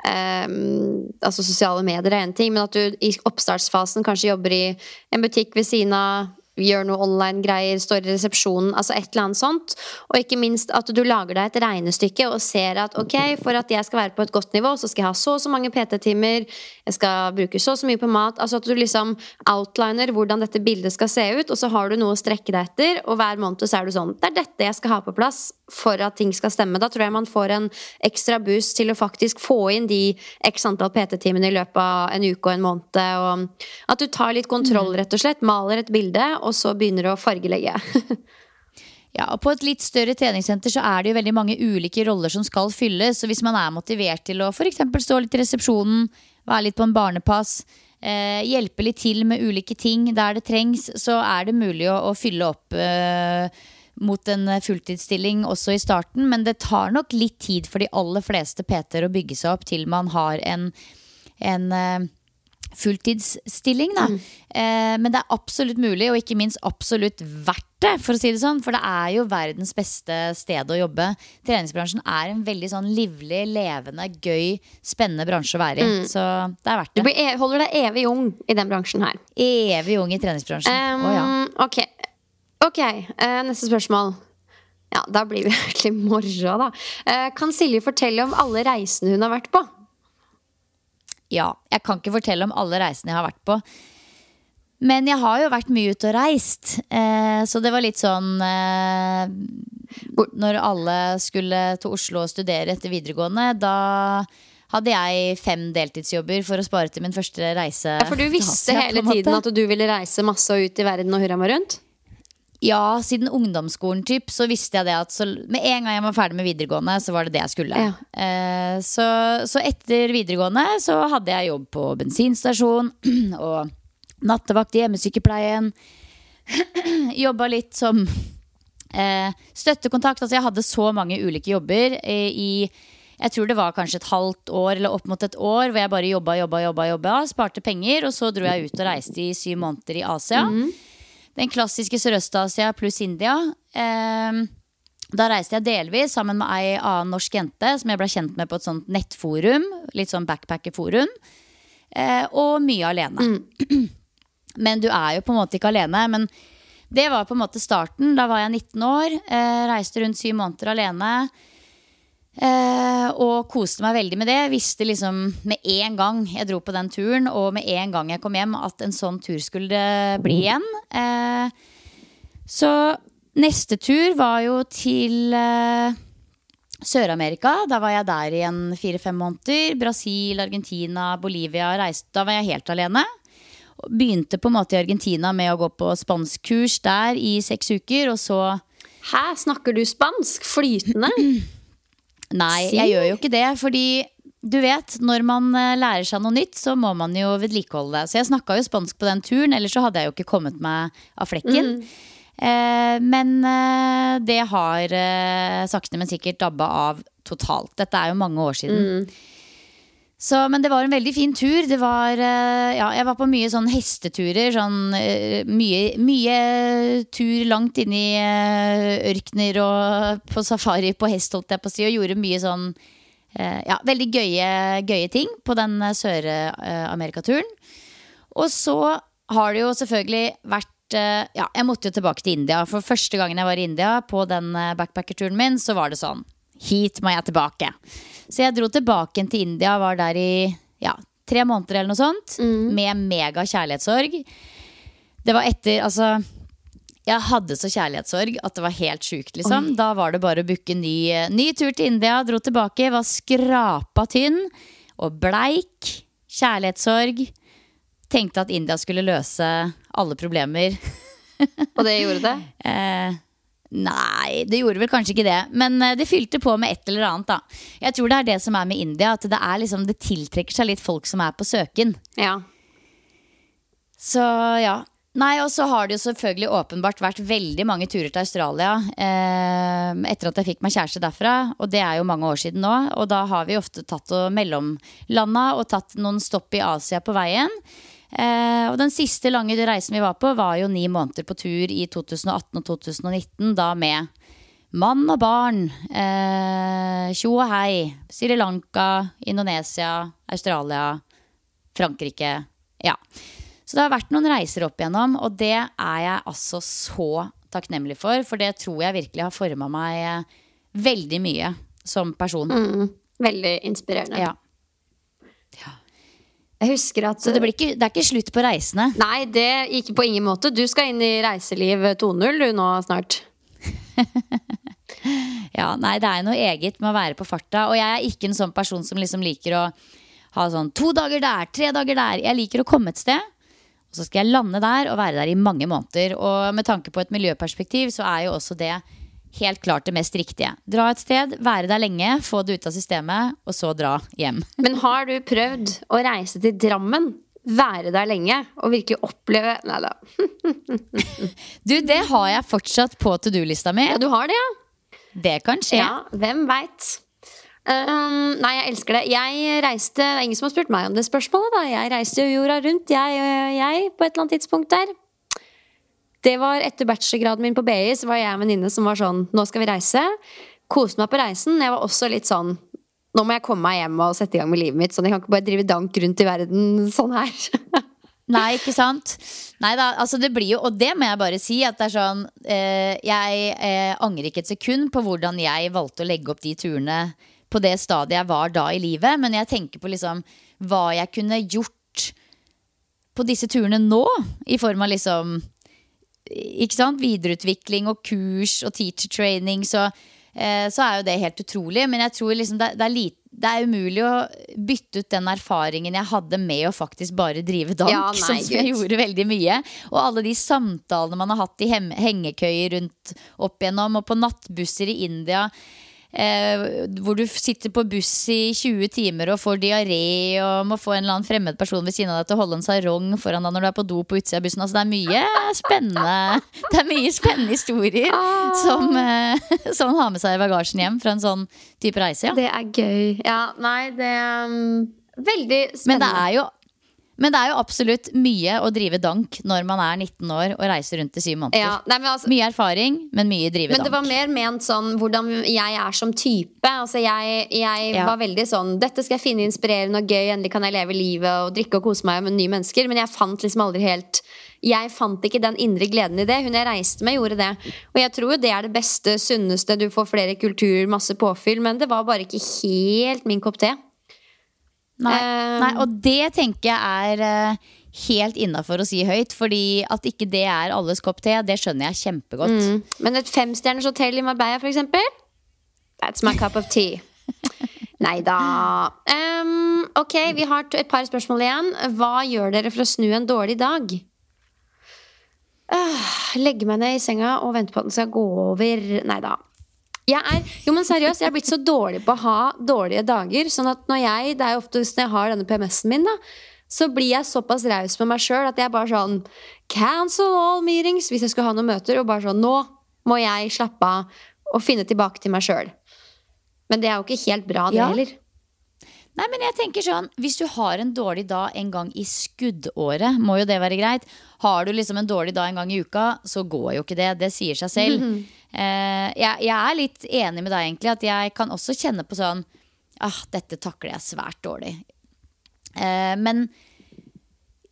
ehm, altså sosiale medier er én ting, men at du i oppstartsfasen kanskje jobber i en butikk ved siden av gjør noe online-greier, står i resepsjonen, altså et eller annet sånt. Og ikke minst at du lager deg et regnestykke og ser at ok, for at jeg skal være på et godt nivå, så skal jeg ha så og så mange PT-timer, jeg skal bruke så og så mye på mat. Altså at du liksom outliner hvordan dette bildet skal se ut, og så har du noe å strekke deg etter, og hver måned så er du sånn Det er dette jeg skal ha på plass for at ting skal stemme. Da tror jeg man får en ekstra boost til å faktisk få inn de x antall PT-timene i løpet av en uke og en måned. Og at du tar litt kontroll, rett og slett. Maler et bilde, og så begynner du å fargelegge. Ja, og På et litt større treningssenter så er det jo veldig mange ulike roller som skal fylles. Så hvis man er motivert til å for stå litt i resepsjonen, være litt på en barnepass, eh, hjelpe litt til med ulike ting der det trengs, så er det mulig å, å fylle opp eh, mot en fulltidsstilling også i starten. Men det tar nok litt tid for de aller fleste PT-er å bygge seg opp til man har en, en eh, fulltidsstilling, da. Eh, men det er absolutt mulig, og ikke minst absolutt verdt det, for å si det sånn. For det er jo verdens beste sted å jobbe. Treningsbransjen er en veldig sånn livlig, levende, gøy, spennende bransje å være i. Mm. Så det er verdt Du det. blir, e- holder deg evig ung i den bransjen her. Evig ung i treningsbransjen. Um, oh, ja. Ok, okay. Uh, neste spørsmål. Ja, da blir vi egentlig morra, da. Uh, kan Silje fortelle om alle reisene hun har vært på? Ja, jeg kan ikke fortelle om alle reisene jeg har vært på. Men jeg har jo vært mye ute og reist. Eh, så det var litt sånn eh, Når alle skulle til Oslo og studere etter videregående, da hadde jeg fem deltidsjobber for å spare til min første reise. Ja, for du visste Asia, hele tiden at du ville reise masse ut i verden og hurra meg rundt? Ja, siden ungdomsskolen typ, så visste jeg det at så, med en gang jeg var ferdig med videregående, så var det det jeg skulle. Ja. Eh, så, så etter videregående så hadde jeg jobb på bensinstasjon og nattevakt i hjemmesykepleien. Jobba litt som eh, støttekontakt. Altså jeg hadde så mange ulike jobber eh, i jeg tror det var kanskje et halvt år eller opp mot et år hvor jeg bare jobba, jobba, jobba, jobba sparte penger, og så dro jeg ut og reiste i syv måneder i Asia. Den klassiske Sørøst-Asia pluss India. Eh, da reiste jeg delvis sammen med ei annen norsk jente som jeg ble kjent med på et sånt nettforum. Litt sånn backpackerforum. Eh, og mye alene. Men du er jo på en måte ikke alene. Men det var på en måte starten. Da var jeg 19 år. Eh, reiste rundt syv måneder alene. Eh, og koste meg veldig med det. Visste liksom med en gang jeg dro på den turen, og med en gang jeg kom hjem, at en sånn tur skulle det bli igjen. Eh, så neste tur var jo til eh, Sør-Amerika. Da var jeg der i en fire-fem måneder. Brasil, Argentina, Bolivia. Reiste, da var jeg helt alene. Begynte på en måte i Argentina med å gå på spanskkurs der i seks uker, og så Hæ, snakker du spansk? Flytende? Nei, jeg gjør jo ikke det, fordi du vet, når man eh, lærer seg noe nytt, så må man jo vedlikeholde det. Så jeg snakka jo spansk på den turen, ellers så hadde jeg jo ikke kommet meg av flekken. Eh, men eh, det har eh, sakte, men sikkert dabba av totalt. Dette er jo mange år siden. Så, men det var en veldig fin tur. Det var, eh, ja, jeg var på mye sånn hesteturer. Sånn, eh, mye, mye tur langt inn i eh, ørkener og på safari på hest, holdt jeg på å si. Og gjorde mye sånn ja, veldig gøye, gøye ting på den Sør-Amerikaturen. Og så har det jo selvfølgelig vært Ja, jeg måtte jo tilbake til India. For første gangen jeg var i India på den backpackerturen min, så var det sånn Hit må jeg tilbake. Så jeg dro tilbake til India, var der i ja, tre måneder eller noe sånt. Med mega kjærlighetssorg. Det var etter, altså jeg hadde så kjærlighetssorg at det var helt sjukt. Liksom. Da var det bare å booke ny, ny tur til India. Dro tilbake, var skrapa tynn og bleik. Kjærlighetssorg. Tenkte at India skulle løse alle problemer. Og det gjorde det? Eh, nei, det gjorde vel kanskje ikke det. Men eh, det fylte på med et eller annet. da Jeg tror det er det som er med India. At det, er liksom, det tiltrekker seg litt folk som er på søken. Ja. Så ja. Nei, og så har det jo selvfølgelig åpenbart vært veldig mange turer til Australia eh, etter at jeg fikk meg kjæreste derfra. Og det er jo mange år siden nå. Og da har vi ofte tatt og mellomlanda og tatt noen stopp i Asia på veien. Eh, og den siste lange reisen vi var på, var jo ni måneder på tur i 2018 og 2019. Da med mann og barn. eh, Tjo og hei. Sri Lanka, Indonesia, Australia, Frankrike. Ja. Så det har vært noen reiser opp igjennom, og det er jeg altså så takknemlig for. For det tror jeg virkelig har forma meg eh, veldig mye som person. Mm, veldig inspirerende. Ja. Jeg husker at Så det, blir ikke, det er ikke slutt på reisene. Nei, det gikk på ingen måte. Du skal inn i reiseliv 2.0 du nå snart. Ja, nei, det er noe eget med å være på farta. Og jeg er ikke en sånn person som liksom liker å ha sånn to dager der, tre dager der. Jeg liker å komme et sted, og så skal jeg lande der og være der i mange måneder. Og med tanke på et miljøperspektiv så er jo også det helt klart det mest riktige. Dra et sted, være der lenge, få det ut av systemet, og så dra hjem. Men har du prøvd å reise til Drammen? Være der lenge og virkelig oppleve Nei da. Du, det har jeg fortsatt på to do-lista mi. Ja, du har det, ja? Det kan skje. Ja, hvem veit. Um, nei, jeg elsker det. Jeg reiste ingen som har spurt meg om det spørsmålet, da. Jeg reiste jo jorda rundt, jeg, jeg, på et eller annet tidspunkt der. Det var etter bachelorgraden min på BI, så var jeg en venninne som var sånn Nå skal vi reise. Koste meg på reisen. Jeg var også litt sånn Nå må jeg komme meg hjem og sette i gang med livet mitt. Sånn, jeg kan ikke bare drive dank rundt i verden sånn her. Nei, ikke sant? Nei da, altså det blir jo Og det må jeg bare si, at det er sånn eh, Jeg eh, angrer ikke et sekund på hvordan jeg valgte å legge opp de turene på det stadiet jeg var da i livet, men jeg tenker på liksom hva jeg kunne gjort på disse turene nå, i form av liksom ikke sant? Videreutvikling og kurs og teacher training, så, eh, så er jo det helt utrolig. Men jeg tror liksom det, det, er lite, det er umulig å bytte ut den erfaringen jeg hadde med å faktisk bare drive dank, Ja, nei, sånn som jeg gjorde veldig mye. Og alle de samtalene man har hatt i hengekøyer rundt opp igjennom, og på nattbusser i India. Eh, hvor du sitter på buss i 20 timer og får diaré og må få en eller annen fremmed person ved siden av deg til å holde en sarong foran deg når du er på do på utsida av bussen. Altså, det er mye spennende Det er mye spennende historier som, eh, som man har med seg i bagasjen hjem fra en sånn type reise. Ja. Det er gøy. Ja, nei, det er um, Veldig spennende. Men det er jo men det er jo absolutt mye å drive dank når man er 19 år og reiser rundt i syv måneder. Ja, nei, men altså- mye erfaring, men mye drive Men det var mer ment sånn hvordan jeg er som type. Altså jeg jeg Ja. var veldig sånn Dette skal jeg finne inspirerende og gøy. Endelig kan jeg leve livet og drikke og kose meg med nye mennesker. Men jeg fant liksom aldri helt Jeg fant ikke den indre gleden i det. Hun jeg reiste med, gjorde det. Og jeg tror jo det er det beste, sunneste. Du får flere kulturer, masse påfyll. Men det var bare ikke helt min kopp te. Nei, Eh, nei, og det tenker jeg er eh, helt innafor å si høyt. Fordi at ikke det er alles kopp te, det skjønner jeg kjempegodt. Mm. Men et femstjerners hotell i Marbella, for eksempel? That's my cup of tea. Nei da. Um, ok, vi har et par spørsmål igjen. Hva gjør dere for å snu en dårlig dag? Uh, legge meg ned i senga og vente på at den skal gå over. Nei da. Jeg er, jo, men seriøst, jeg er blitt så dårlig på å ha dårlige dager. Sånn at når jeg, det er jo ofte når jeg har denne PMS-en min, da, så blir jeg såpass raus med meg sjøl at jeg bare sånn Cancel all meetings hvis jeg skulle ha noen møter. Og bare sånn Nå må jeg slappe av og finne tilbake til meg sjøl. Men det er jo ikke helt bra, det Ja. heller. Nei, men jeg tenker sånn Hvis du har en dårlig dag en gang i skuddåret, må jo det være greit. Har du liksom en dårlig dag en gang i uka, så går jo ikke det. Det sier seg selv. eh, jeg, jeg er litt enig med deg, egentlig, at jeg kan også kjenne på sånn ah, dette takler jeg svært dårlig. Uh, men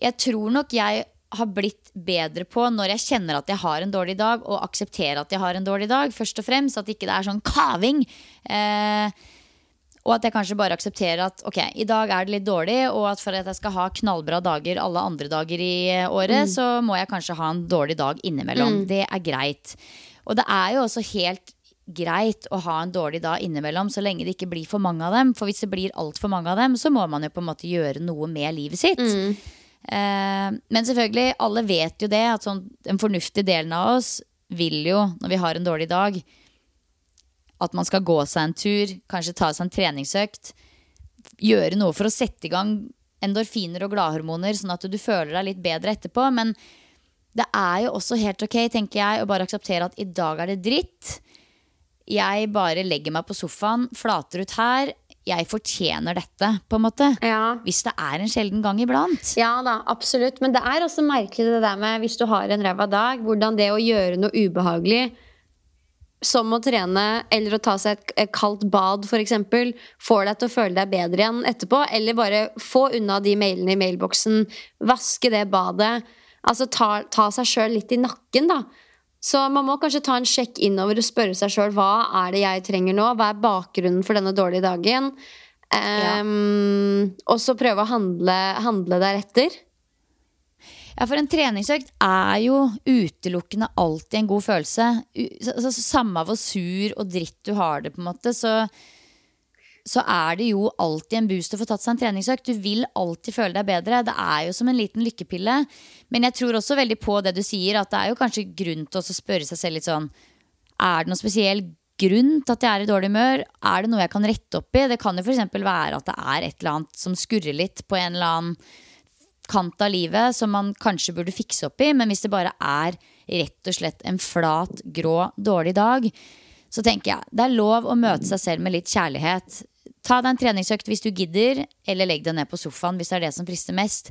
jeg tror nok jeg har blitt bedre på når jeg kjenner at jeg har en dårlig dag, og aksepterer at jeg har en dårlig dag, først og fremst. At ikke det er sånn kaving. Eh, og at jeg kanskje bare aksepterer at ok, i dag er det litt dårlig, og at for at jeg skal ha knallbra dager alle andre dager i året, året, så må jeg kanskje ha en dårlig dag innimellom. Mm. Det er greit. Og det er jo også helt greit å ha en dårlig dag innimellom, så lenge det ikke blir for mange av dem. For hvis det blir altfor mange av dem, så må man jo på en måte gjøre noe med livet sitt. Eh, men selvfølgelig, alle vet jo det, at sånn, den fornuftige delen av oss vil jo, når vi har en dårlig dag, at man skal gå seg en tur, kanskje ta seg en treningsøkt. Gjøre noe for å sette i gang endorfiner og gladhormoner, sånn at du føler deg litt bedre etterpå. Men det er jo også helt ok, tenker jeg, å bare akseptere at i dag er det dritt. Jeg bare legger meg på sofaen, flater ut her. Jeg fortjener dette, på en måte. Ja. Hvis det er en sjelden gang iblant. Ja da, absolutt. Men det er også merkelig det der med hvis du har en ræva dag, hvordan det å gjøre noe ubehagelig som å trene eller å ta seg et kaldt bad, f.eks., får deg til å føle deg bedre igjen etterpå. Eller bare få unna de mailene i mailboksen, vaske det badet. Altså ta, ta seg sjøl litt i nakken, da. Så man må kanskje ta en sjekk innover og spørre seg sjøl hva er det jeg trenger nå? Hva er bakgrunnen for denne dårlige dagen? Ehm, Og så prøve å handle, handle deretter. Ja, for en treningsøkt er jo utelukkende alltid en god følelse. Altså, så, så, samme hvor sur og dritt du har det, på en måte, så, så er det jo alltid en boost å få tatt seg en treningsøkt. Du vil alltid føle deg bedre. Det er jo som en liten lykkepille. Men jeg tror også veldig på det du sier, at det er jo kanskje grunn til å spørre seg selv litt sånn Er det noe spesiell grunn til at jeg er i dårlig humør? Er det noe jeg kan rette opp i? Det kan jo f.eks. være at det er et eller annet som skurrer litt på en eller annen kant av livet som man kanskje burde fikse opp i, men hvis det bare er rett og slett en flat, grå, dårlig dag, så tenker jeg det er lov å møte seg selv med litt kjærlighet. Ta deg en treningsøkt hvis du gidder, eller legg deg ned på sofaen hvis det er det som frister mest.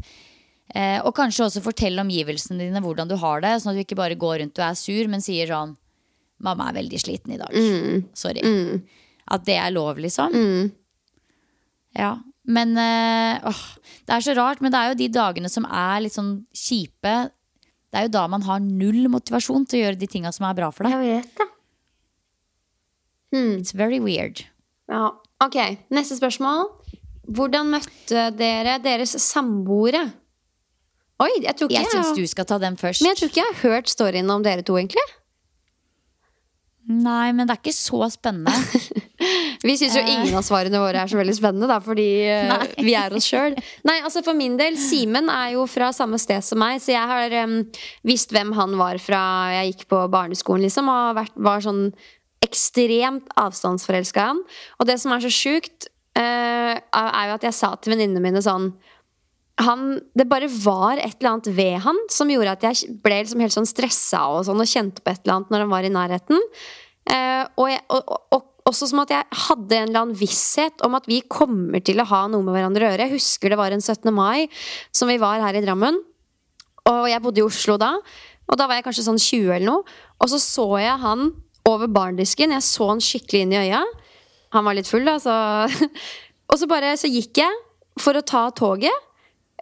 Eh, og kanskje også fortell omgivelsene dine hvordan du har det, sånn at du ikke bare går rundt og er sur, men sier sånn Mamma er veldig sliten i dag. Sorry. At det er lov, liksom. Ja. Men øh, åh, det er så rart, men det er jo de dagene som er litt sånn kjipe. Det er jo da man har null motivasjon til å gjøre de tinga som er bra for deg. Jeg vet det. It's very weird. Ja. Ok, neste spørsmål. Hvordan møtte dere deres samboere? Oi, jeg tror ikke Jeg syns du skal ta den først. Men jeg tror ikke jeg har hørt storyen om dere to, egentlig. Nei, men det er ikke så spennende. Vi syns jo ingen av svarene våre er så veldig spennende, da, fordi Nei. vi er oss sjøl. Nei, altså for min del, Simen er jo fra samme sted som meg, så jeg har um, visst hvem han var fra jeg gikk på barneskolen, liksom, og vært, var sånn ekstremt avstandsforelska i han. Og det som er så sjukt, uh, er jo at jeg sa til venninnene mine sånn han, det bare var et eller annet ved han som gjorde at jeg ble liksom helt sånn stressa og, sånn, og kjente på et eller annet når han var i nærheten. Uh, og, jeg, og, og, og også som at jeg hadde en eller annen visshet om at vi kommer til å ha noe med hverandre å gjøre. Jeg husker det var en 17. mai som vi var her i Drammen. Og jeg bodde i Oslo da. Og da var jeg kanskje sånn 20 eller noe. Og så så jeg han over bardisken. Jeg så han skikkelig inn i øya. Han var litt full, da, så Og så bare så gikk jeg for å ta toget.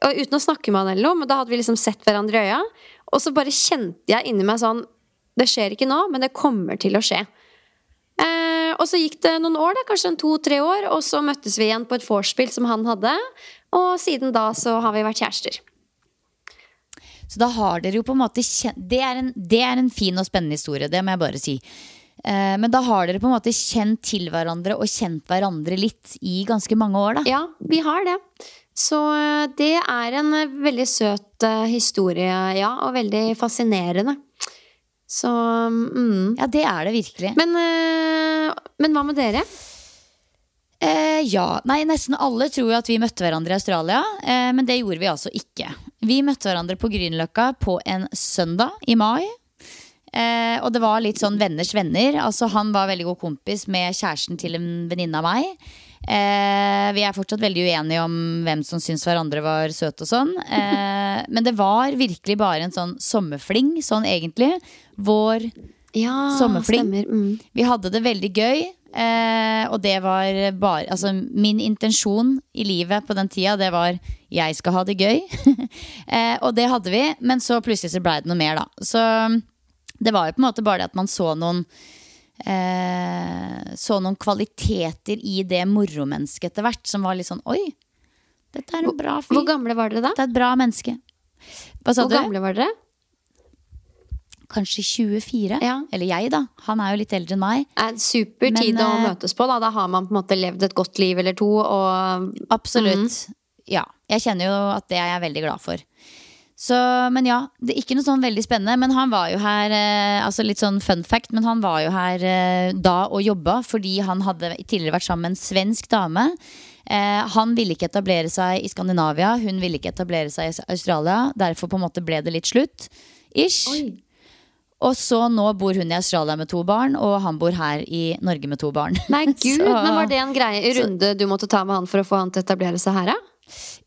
Og uten å snakke med han eller noe, men da hadde vi liksom sett hverandre i øya. Og så bare kjente jeg inni meg sånn Det skjer ikke nå, men det kommer til å skje. Eh, og så gikk det noen år, da, kanskje en to-tre år, og så møttes vi igjen på et vorspiel som han hadde. Og siden da så har vi vært kjærester. Så da har dere jo på en måte kjent det er en, det er en fin og spennende historie, det må jeg bare si. Eh, men da har dere på en måte kjent til hverandre og kjent hverandre litt i ganske mange år, da. Ja, vi har det. Så eh, det er en veldig søt eh, historie, ja, og veldig fascinerende. Så mm. Ja, det er det virkelig. Men, eh, men hva med dere? Eh, ja. Nei, nesten alle tror jo at vi møtte hverandre i Australia, eh, men det gjorde vi altså ikke. Vi møtte hverandre på Grünerløkka på en søndag i mai. Eh, og det var litt sånn venners venner. Altså Han var veldig god kompis med kjæresten til en venninne av meg. Eh, vi er fortsatt veldig uenige om hvem som syns hverandre var søte og sånn. Eh, men det var virkelig bare en sånn sommerfling, sånn egentlig. Vår Ja, sommerfling. Mm. Vi hadde det veldig gøy. Eh, og det var bare Altså, min intensjon i livet på den tida, det var jeg skal ha det gøy. eh, og det hadde vi, men så plutselig så blei det noe mer, da. Så det var jo på en måte bare det at man så noen eh, Så noen kvaliteter i det moromennesket etter hvert som var litt sånn Oi, dette er en bra fyr. Hvor gamle var dere da? Dette er et bra menneske. Hva sa Hvor du? gamle var dere? Kanskje 24? Ja. Eller jeg, da. Han er jo litt eldre enn meg. En super tid Men, å eh, møtes på. Da. da har man på en måte levd et godt liv eller to. Og Absolutt. Ja. Jeg kjenner jo at det er jeg veldig glad for. Så, men ja, det er ikke noe sånn veldig spennende. Men han var jo her eh, Altså litt sånn fun fact, men han var jo her eh, da og jobba fordi han hadde tidligere vært sammen med en svensk dame. Eh, han ville ikke etablere seg i Skandinavia, hun ville ikke etablere seg i Australia. Derfor på en måte ble det litt slutt. Ish. Og så nå bor hun i Australia med to barn, og han bor her i Norge med to barn. Nei, gud, Så- men Var det en greie, runde du måtte ta med han for å få han til å etablere seg her, da? Ja,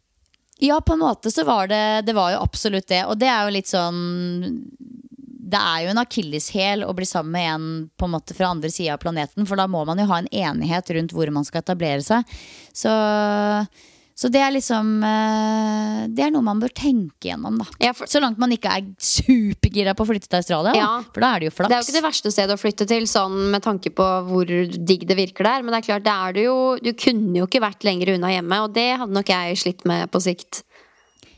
på en måte så var det Det var jo absolutt det. Og det er jo litt sånn Det er jo en akilleshæl å bli sammen med en på en måte fra andre sida av planeten. For da må man jo ha en enighet rundt hvor man skal etablere seg. Så, så det er liksom eh, Det er noe man bør tenke gjennom, da. Så langt man ikke er supergira på å flytte til Australia. Ja. For da er det jo flaks. Det er jo ikke det verste stedet å flytte til, sånn med tanke på hvor digg det virker der. Men det er klart, det er det jo Du kunne jo ikke vært lenger unna hjemme, og det hadde nok jeg slitt med på sikt.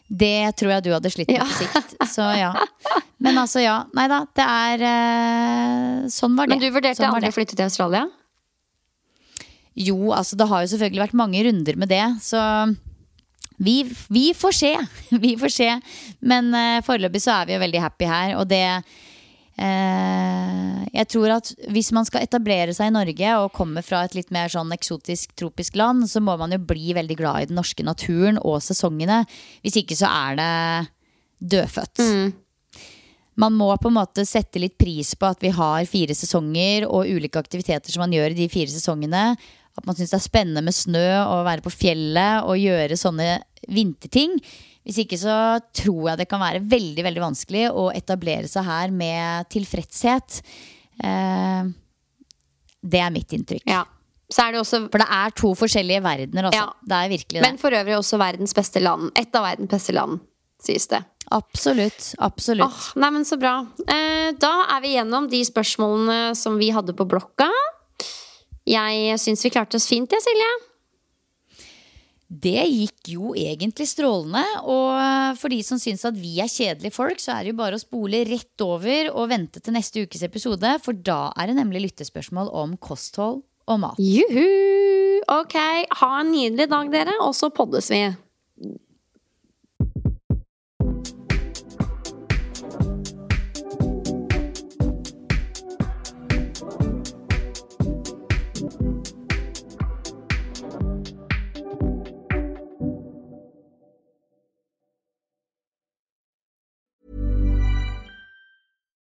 Det tror jeg du hadde slitt med Ja. på sikt. Så ja. Men altså, ja. Nei da. Det er eh, Sånn var det. Men du vurderte sånn aldri å flytte til Australia? Jo, altså det har jo selvfølgelig vært mange runder med det, så vi, vi får se. Vi får se. Men uh, foreløpig så er vi jo veldig happy her, og det eh, Jeg tror at hvis man skal etablere seg i Norge og kommer fra et litt mer sånn eksotisk, tropisk land, så må man jo bli veldig glad i den norske naturen og sesongene. Hvis ikke så er det dødfødt. Man må på en måte sette litt pris på at vi har fire sesonger og ulike aktiviteter som man gjør i de fire sesongene. At man syns det er spennende med snø og være på fjellet og gjøre sånne vinterting. Hvis ikke så tror jeg det kan være veldig veldig vanskelig å etablere seg her med tilfredshet. Eh, det er mitt inntrykk. Så er det også, For det er to forskjellige verdener, altså. Ja. Det er virkelig det. Men for øvrig også verdens beste land. Et av verdens beste land, sies det. Absolutt. Absolutt. Oh, nei, men så bra. Eh, da er vi gjennom de spørsmålene som vi hadde på blokka. Jeg syns vi klarte oss fint, jeg, Silje. Det gikk jo egentlig strålende. Og for de som syns at vi er kjedelige folk, så er det jo bare å spole rett over og vente til neste ukes episode, for da er det nemlig lyttespørsmål om kosthold og mat. Juhu! Ok, ha en nydelig dag, dere, og så poddes vi.